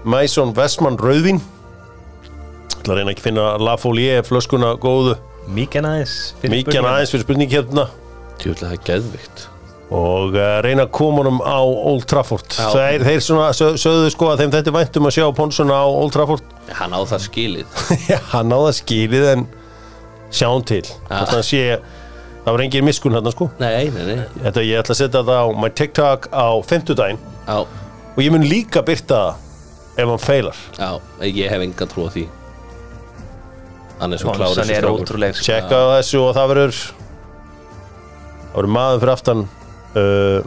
Mason Vestmann rauðvín Ég ætla að reyna að finna La Folie flöskuna góðu. Mikið fyrir mikið aðeins fyrir spurningkefna tjóðlega það er geðvikt. Og uh, reyna að koma honum á Old Trafford. Já. þeir, þeir svona sö- sögðu sko að þeim þetta væntum að sjá Ponsson á Old Trafford. Hann á það skilið. [laughs] Hann náða skilið en sjáum til. Hvort hann sé, það var engin miskun hann sko. Nei, nei, nei. Þetta ég ætla að setja það á my TikTok á 50 daginn Já, og ég mun líka byrta það ef hann feilar. Já, ég hef enga trú á því Hann er svo klár Ponsan þessi er ótrúleg sko. Tjekka á þessu og það verður það verður maður fyrir aftan uh,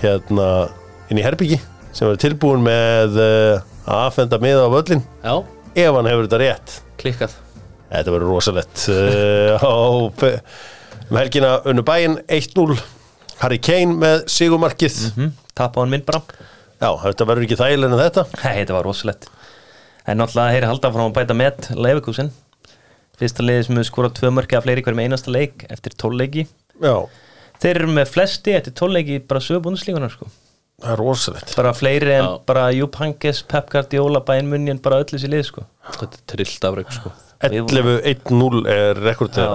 hérna inn í herbyggi sem verður tilbúin með uh, að affenda miða á völlin Já, ef hann hefur þetta rétt. Klikkað. Þetta verður rosalett uh, [laughs] á um helgina unnu bæinn 1-0 Harry Kane með sigumarkið mm, Tapa hann minn bara. Já, þetta verður ekki þægilega en þetta. Nei, þetta var rosalegt. En náttúrulega þeir halda frá að bæta með Leifikusin Fyrsta liði sem hefur skorað tvö mörki af fleiri hverjum einasta leik eftir tólleiki. Já, Þeir eru með flesti eftir tólleiki bara sögu búinslíkunar sko. Það er rosalett Bara fleiri en Já. bara Jupp Hankes, Pep Guardiola, Bayern Munchen bara öll þessi lið sko. Þetta er trillt afreg sko. 11-1-0 er rekordið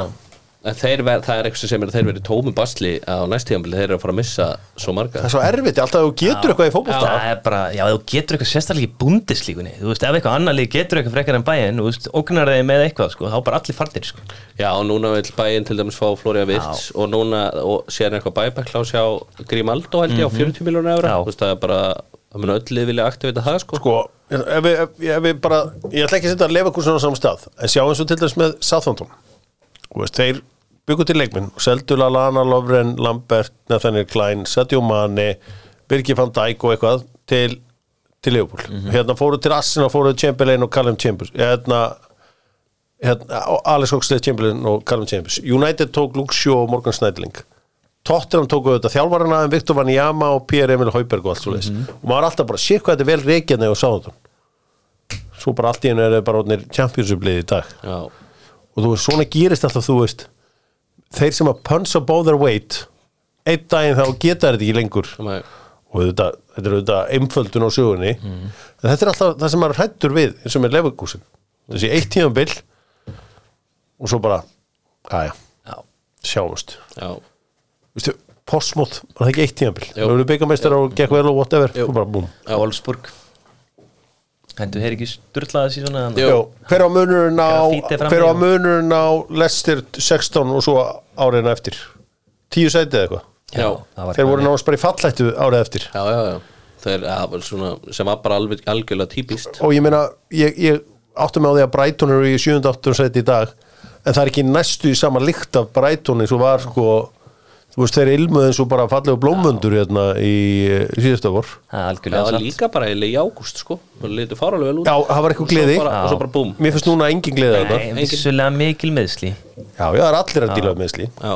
þeir, ver, það er eitthvað sem er að þeir verið tómi basli á næstíðanbili, þeir eru að fara að missa svo marga. Það er svo erfitt, alltaf þú getur eitthvað í fótbolta. Það er bara, já, þú getur eitthvað sérstaklega í búndislíkunni Þú veist, ef eitthvað annar lið getur eitthvað frekar en bæinn Þú veist, ógnar þeir með eitthvað, sko Þá bara allir farnir, sko. Já, og núna vil bæinn til dæmis fá Flória Virts og núna, og sér eitthvað bæbæklás hjá Grimaldo held ég á 40 miljónu eurra Já. Þú veist, það er mun öll lið vilja aktivita það sko. Sko, ef við, ef, við bara Ég ætla ekki að setja að lefa kursun á saman stað. En sjá eins og til dæmis með Southampton. Þú veist, Þeir byggu til leikminn og seldu Lallana, Lovren, Lambert Nathaniel Klein, Sadio Mane Birgir van Dijk og eitthvað til, til Liverpool. Hérna fóru til Arsenal, fóru Chamberlain og Callum Chambers. Hérna, hérna Alex Oxlade Chamberlain og Callum Chambers. United tók Luke Shaw og Morgan Snædling. Tottenham tóku þetta þjálfarana en Viktor Vanjama og Pierre Emil Hauberg og allt svo leis og maður alltaf bara, sé hvað þetta er vel reikjarni og sáðum svo bara allt í henni er þeir bara championship liði í dag. Já, og þú veist, svona gerist alltaf, þú veist þeir sem að punch above their weight einn daginn þá geta þetta ekki lengur. Nei. og þetta, þetta er auðvitað einföldun á sögunni. En þetta er alltaf það sem maður hrættur við eins og með lefugúsin þessi eitt tímabil og svo bara, aðja, Já, sjáumst. Portsmouth, var það ekki eitt tímabil? Jú. við erum byggamestar og gekk vel og whatever. Og bara búm Wolfsburg Hendur þeir ekki sturlaði sér svona Jú. Jó, hver á munurinn á munurinn á Leicester 16 og svo áriðina eftir tíu sætið eða eitthvað Já. það var þeir voru náttúrulega bara í fallættu árið eftir já, já, já. Þeir, það var svona, sem var bara alveg algjörlega típist og ég meina, ég, ég áttu mig á því að Brighton eru í 7. 8. sæti í dag en það er ekki næstu í sama lykt af Brighton eins og var sko þú veist, þeir ilmuð eins og bara fallegu blómvöndur hérna í, í síðasta vor. Það er Það algjörlega var satt. líka bara í ágúst sko. Það litur fáralega vel út. Já, það var eitthvað gleði. Og svo bara búm mér finnst núna engin gleði þetta Nei, vissulega mikil meðsli já, já, það er allir að díla með meðsli Já,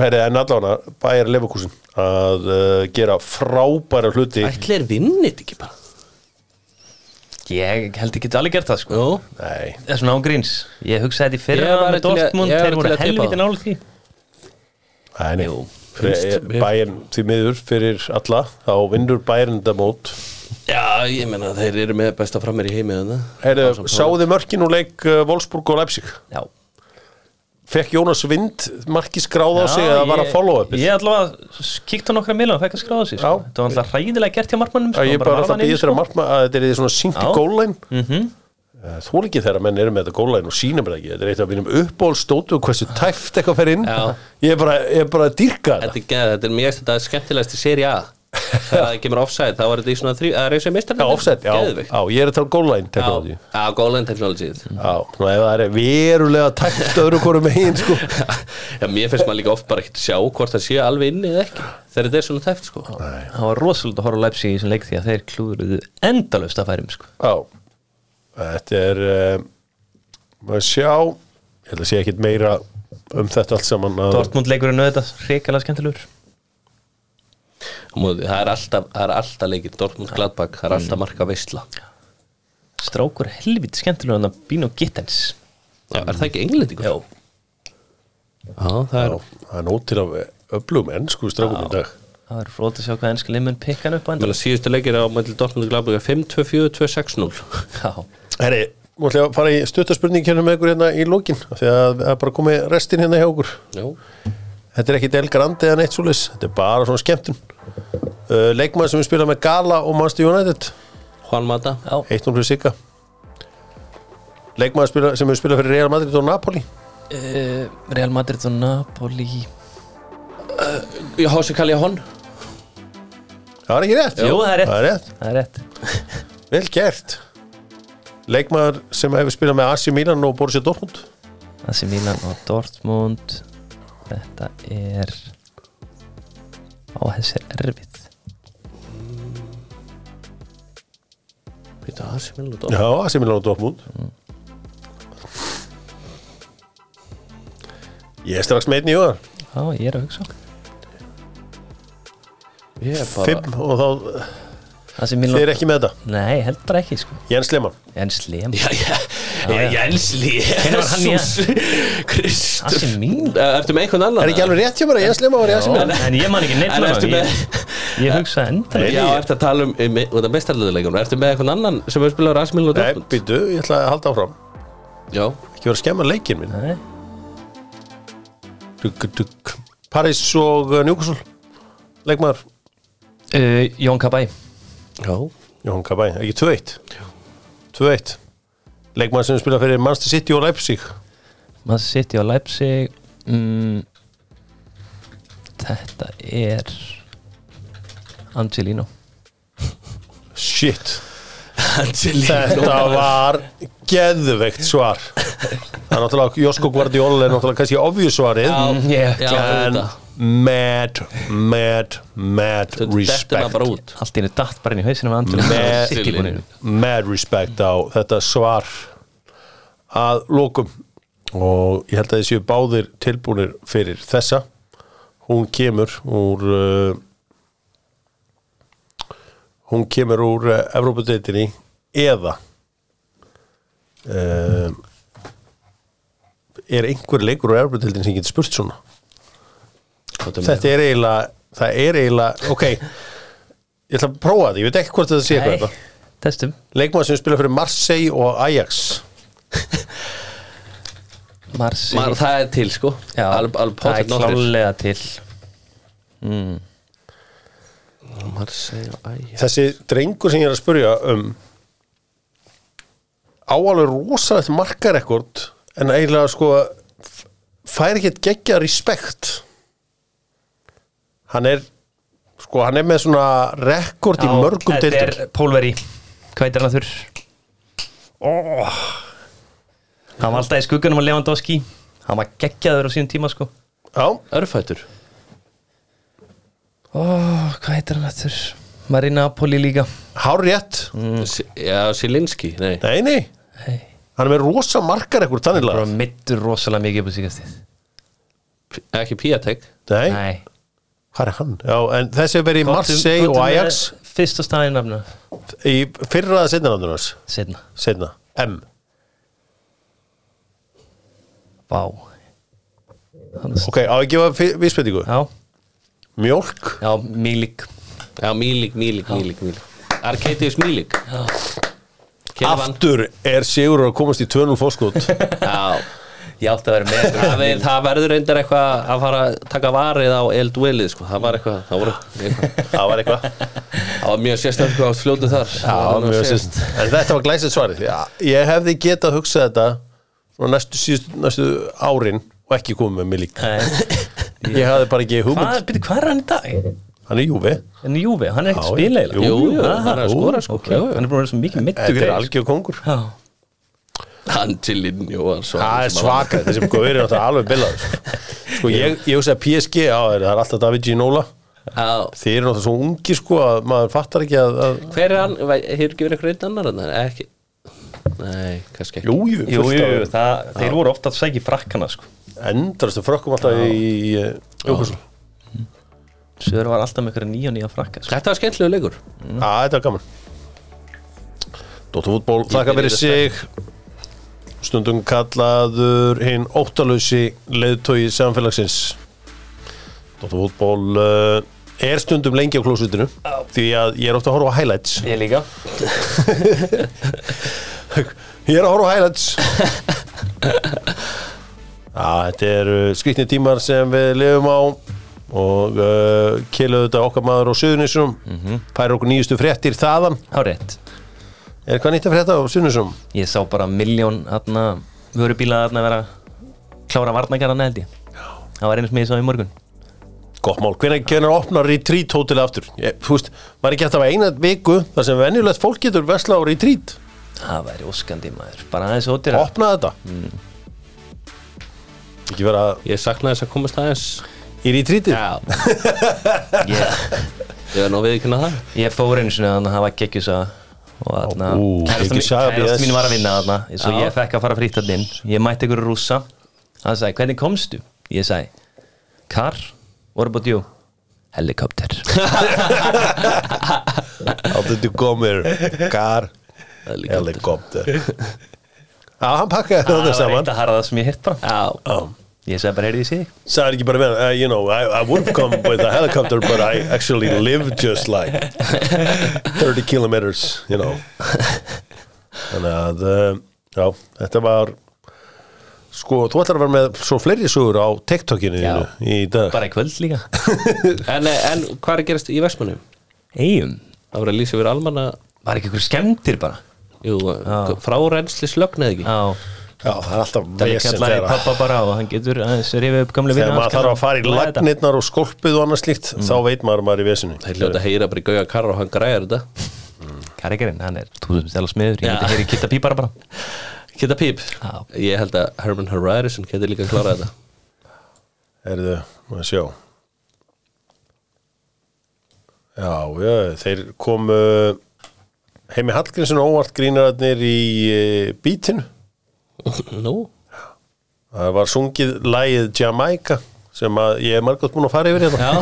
Heri, en allavega, bæjar Leverkusen að uh, gera frábæra hluti. Ætli er vinnit ekki bara? Ég held ekki alveg gert það sko. Jú, Nei, Það er svona ágríns Ég hugsaði þetta í fyrra með að- Dortmund Þeir voru að helviti það. nálega því nei, nei. Jú, bæjarn því miður fyrir alla þá vinnur bæjarn þetta mót já, ég menna þeir eru með besta frammer í heimi þarna. Heru, Ásamt sáðu mörkin og leik uh, Wolfsburg og Leipzig Já fekk Jónas Vind marki skráð á sig eða var að ég- follow upið Ég allavega kíkt á nokkra miljón og fekk að skráða sig sko. Já. Þetta var alltaf ræðilega gert hjá markmannum Já, ég bara alltaf að býða þeirra markma að þetta er í svona synki Já. gólæn Mhm. Þú ekki þegar menn eru með þetta gólæn og sýnum þetta ekki Þetta er eitt af mínum uppból stótu hversu tæft eitthvað fer inn. Já. Ég er bara, ég er bara að dýrka Þetta. Þetta er, geð, þetta er mjög þetta er skemmtilegast í seri A. [laughs] Þegar það kemur offside þá var þetta í svona þrjú að reysa mistar Já, offset, já, já, ég er að tala um gólæn Já, teknológi já, góðlega technology. Já, svona ef það er verulega tæft öðru hvorum megin sko. [laughs] Já, mér finnst maður líka oft bara ekkert sjá hvort það sé alveg inni eða ekki þegar þetta er svona tæft sko. Það var rosalega að horfa á Leipzig í þessum leik því að þeir klúðuruðu endalust að færum sko. Já, þetta er um, maður sjá ég held að sé ekkit meira um þetta allt saman að, Dortmund leikurinn auðvitað hrikalega skemmtilegur. Það er alltaf, það er alltaf leikir. Dortmund Gladbach, það er alltaf marka veistla Strákur helviti skemmtilegur hann að Bino Gittens. Já, er það ekki englendingur? Já, Já, það er Já, það er nót til að öflum ennsku strákum í dag. Það er frót að sjá hvað ennski limun pikkan upp á Mér endan síðustu leikir á mæli Dortmund Gladbach er 5-2-4-2-6-0 Já, Herri, ég að fara í stuttarspurning hérna með ykkur hérna í lókin því að það er bara komið restin hérna hjá okkur. Já, Þetta er ekki Del Grande eða neitt svoleiðis Þetta er bara svona skemmtun. Uh, Leikmaður sem við spila með Gala og Manchester United. Juan Mata. Já. 1-0 fyrir Sigga. Leikmaður spila, sem við spila fyrir Real Madrid og Napoli. Uh, Real Madrid og Napoli. Ég hási kalli hon Það er ekki rétt. Jú, það er rétt. Það er rétt, Það er rétt. Vel gert Leikmaður sem hefur spilað með AC Milan og Borussia Dortmund? AC Milan og Dortmund. Þetta er Á þessi er erfitt. Býta það sem vil Já, AC Milan og Dortmund. Ég er strax með einn í hugar Já, ég er að hugsa. Ég er bara Fimm og þá Þið er ekki með þetta? Nei, held bara ekki sko. Jens Lehmann? Jens var hann í Kristur. AC Milan Ertu með einhvern annan? Er ekki alveg rétt hjá mér að Jens Lehmann var í AC Milan? En ég man ekki neitt með- Ég, ég hugsa enda Já, ertu að tala um, um, um það mestarleðuleikum Ertu með einhvern annan sem hefur spilað Rasmil og Nei, Dortmund? býtu, ég ætla að halda áfram. Já, Ekki vera að skemma leikinn minn. Nei. Paris og uh, Newcastle. Leikmaður. Uh, Jón Kabæ já. Jón Kabæ, ekki 2-1 2-1 Leikmaður sem spila fyrir Manchester City og Leipzig. Man City og Leipzig mm, Þetta er Angelino. Shit. Angelino. Þetta var geðveikt svar. Það er náttúrulega Josko Guardiola er náttúrulega kannski ofjus svarið. Yeah, Já, en þetta. Mad, mad, mad Þetta respect maður bara út. Allt í henni datt bara inn í hausinu búinu mad respect á þetta svar. Að lókum og ég held að þið séu báðir tilbúinir fyrir þessa. Hún kemur úr uh, hún kemur úr uh, Evrópudeitinni eða um, er einhver leikur á Evropadildin sem getur spurt svona þetta er eiginlega það er eiginlega, ok ég ætla að prófa þetta, ég veit ekki hvort þetta sé eitthvað þetta. testum. Leikmaður sem spila fyrir Marseille og Ajax. [laughs] Marsi Man, það er til sko. Já, Alveg alveg það er klálega til. Mm. Marseille og Æja þessi drengur sem ég er að spurja um á alveg rosalegt markarekord en eiginlega sko fær ekki geggja respekt hann er sko hann er með svona rekord í mörgum Þetta deildum. er Pólveri. Hvað heitir hann að þurr? Oh. Hann var alltaf í skugganum á Lewandowski. Hann var geggjaður á sínum tíma sko. Já, Örfætur. Oh, Hvað heitir hann að þurr? Var í Napoli líka. Hár rétt. Si- Já, Silinski, nei. Nei, nei, hey. hann er með rosa markarekord þannig Bara lagað mittur rosalega mikið upp á síkastið P- Ekki Piatek nei, Nei hvað er hann? já, en þessi er verið í Marseille og Ajax. Fyrsta staðin nafna í fyrraða setnarnafnunars Setna setna, M. Vá. Hann er- ok, á að gefa vísbendingu? Já, mjólk? Já, Mílik Já, Mílik, Mílik, Mílik, Mílik Arcadius Mílik aftur er Sigur að komast í 2-0 fórskot [laughs] Já Ég átti að vera með Það, við, það verður reyndar eitthvað að fara að taka varið á El Duelið sko. það var eitthvað það, voru, eitthvað, það var eitthvað. Það var mjög sérstaklega á fljótu þar. En þetta var glæsið svarið Ég hefði getað hugsað þetta svona næstu, síðustu, næstu árin og ekki komið með mig líka. Nei. [laughs] Ég hafði bara ekki hugmynd. Hvað er hann í dag? Hann er Júfi, hann er ekki Já, að spila eiginlega jú, jú, jú, hann er að skora, sko. ok. Já, já. Hann er búin að vera svo mikið mittu Þetta er greið algjör kongur Já, Angelin var svo Það er svaka, þessi góður er náttúrulega alveg billað Sko. Ég, ég hugsa að PSG á, það er alltaf David Ginola Já, Þið eru náttúrulega svo ungi sko að maður fattar ekki að, að hver er hann, hefur ekki verið eitthvað einn annar þarna? ekki. Nei, kannski ekki. Jú, jú, jú, jú, það, þeir voru ofta að sækja í frakkana sko. Endrastu frökkum alltaf í Jókusl Söður var alltaf með eitthvað nýja nýja frakka sko. Þetta var skemmtilegu leikur. Já, þetta er gaman. Dóttarfútból, þakka fyrir sig Stundum kallaður hinn óttalösi leiðtói samfélagsins. Dóttarfútból uh, er stundum lengi á klósutinu því að ég er ofta að horfa á highlights. Ég líka. [laughs] Ég er að horfa á highlights. [laughs] Já, þetta eru skrýtni tímar sem við lifum á og uh, kiluðu þetta okkar maður á Suðunisum færir okkur nýjustu fréttir þaðan. Há rétt Er hvað nýtt að frétta á Suðunisum? Ég sá bara miljón vörubíla þarna vera klára varnagarana held ég. Það var einu sem ég sá í morgun. Gott mál, hvernig hvernig opnar retreat hótel aftur? Ég, þú veist, maður ekki hægt að hafa eina viku þar sem venjulegt fólk getur vesla á retreat. Það væri óskandi maður. Bara aðeins ótir Opna þetta. Ekki vera Ég saknaði þess að komast aðeins. Í retreatið? Já, [laughs] ég, ég var nú við ekki það. Ég fór einu sinni þannig að það var geggjusa og þarna Ú, kærasta mín- var að vinna þarna. Svo ég fekk að fara frýtt að inn. Ég mætti ykkur rússa. Hann sagði hvernig komstu? Ég sagði car what about you? Helikopter. Áttu þú komir Gar Helikopter. Já, hann pakkaði það þetta var saman. eitt að harða sem ég hitt bara. Já, Já ég sagði bara heyrði ég sig. Sagði ekki bara með uh, You know, I, I would have come with a helicopter But I actually live just like 30 kilometers You know. Þannig að uh, Já, þetta var Sko, þú ætlar að vera með svo fleiri sögur á TikTokinu Já. í dag. Bara í kvöld líka. [laughs] En, en hvað er að gerast í Vestmannum? eigum Það voru að lýsa yfir almanna var ekki ykkur skemmtir bara? Jú, frárensli slögn eða ekki? Já Já, það er alltaf það er vesen kallaði þegar pappa bara og hann getur aðeins rifið upp gamle Þegar maður þarf að fara í lagnirnar og skolpið og annað slíkt Mm. þá veit maður að maður er í vesinu Þeir hljóta að heyra bara í Gauja Karra og hann græðir þetta. Karrikerinn, hann er túsum stela smiður ég myndi heyri kitta pípara bara Geta píp? Já. Ég held að Herman Horizon geti líka að klára þetta. Erðu, maður sjá. Já, já, þeir komu heimi Hallgrímsson óvart grínararnir í uh, bítinu Nú, það var sungið lægið Jamaica sem að ég er margótt búin að fara yfir hérna. Já,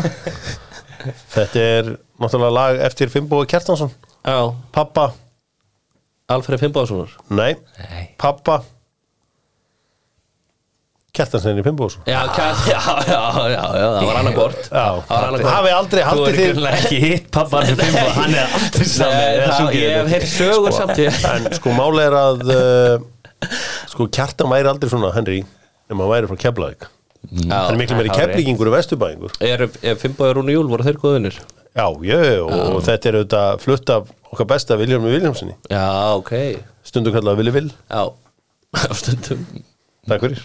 [laughs] þetta er náttúrulega lag eftir Finnbói Kjartansson. Já. Pappa. Alfred Fimboðssonar Nei, Nei. Pappa. Kjartansenni Fimbússon Já, kæ- [laughs] já, já, já, já, það var annað gort Já, Það hafi aldrei Þú haldið er þið grunlega ekki hitt pappa er fimm og hann er [laughs] aldrei sungið Ég hef þetta. heyrt sögur samt ég En sko máli er að uh, Sko kjartan væri aldrei svona Henry Ef maður væri frá Keflavík. Það er miklu meiri keflíkingur og vesturbæingur. Er, er Fimboði Rúni Júl, voru þeir góðunir? Já, já, og, og þetta er auðvitað flutt af okkar besta Viljámi Viljámsinni Já, ok. Stundu kallað Vili Vil. Já, [laughs] stundum. Takk fyrir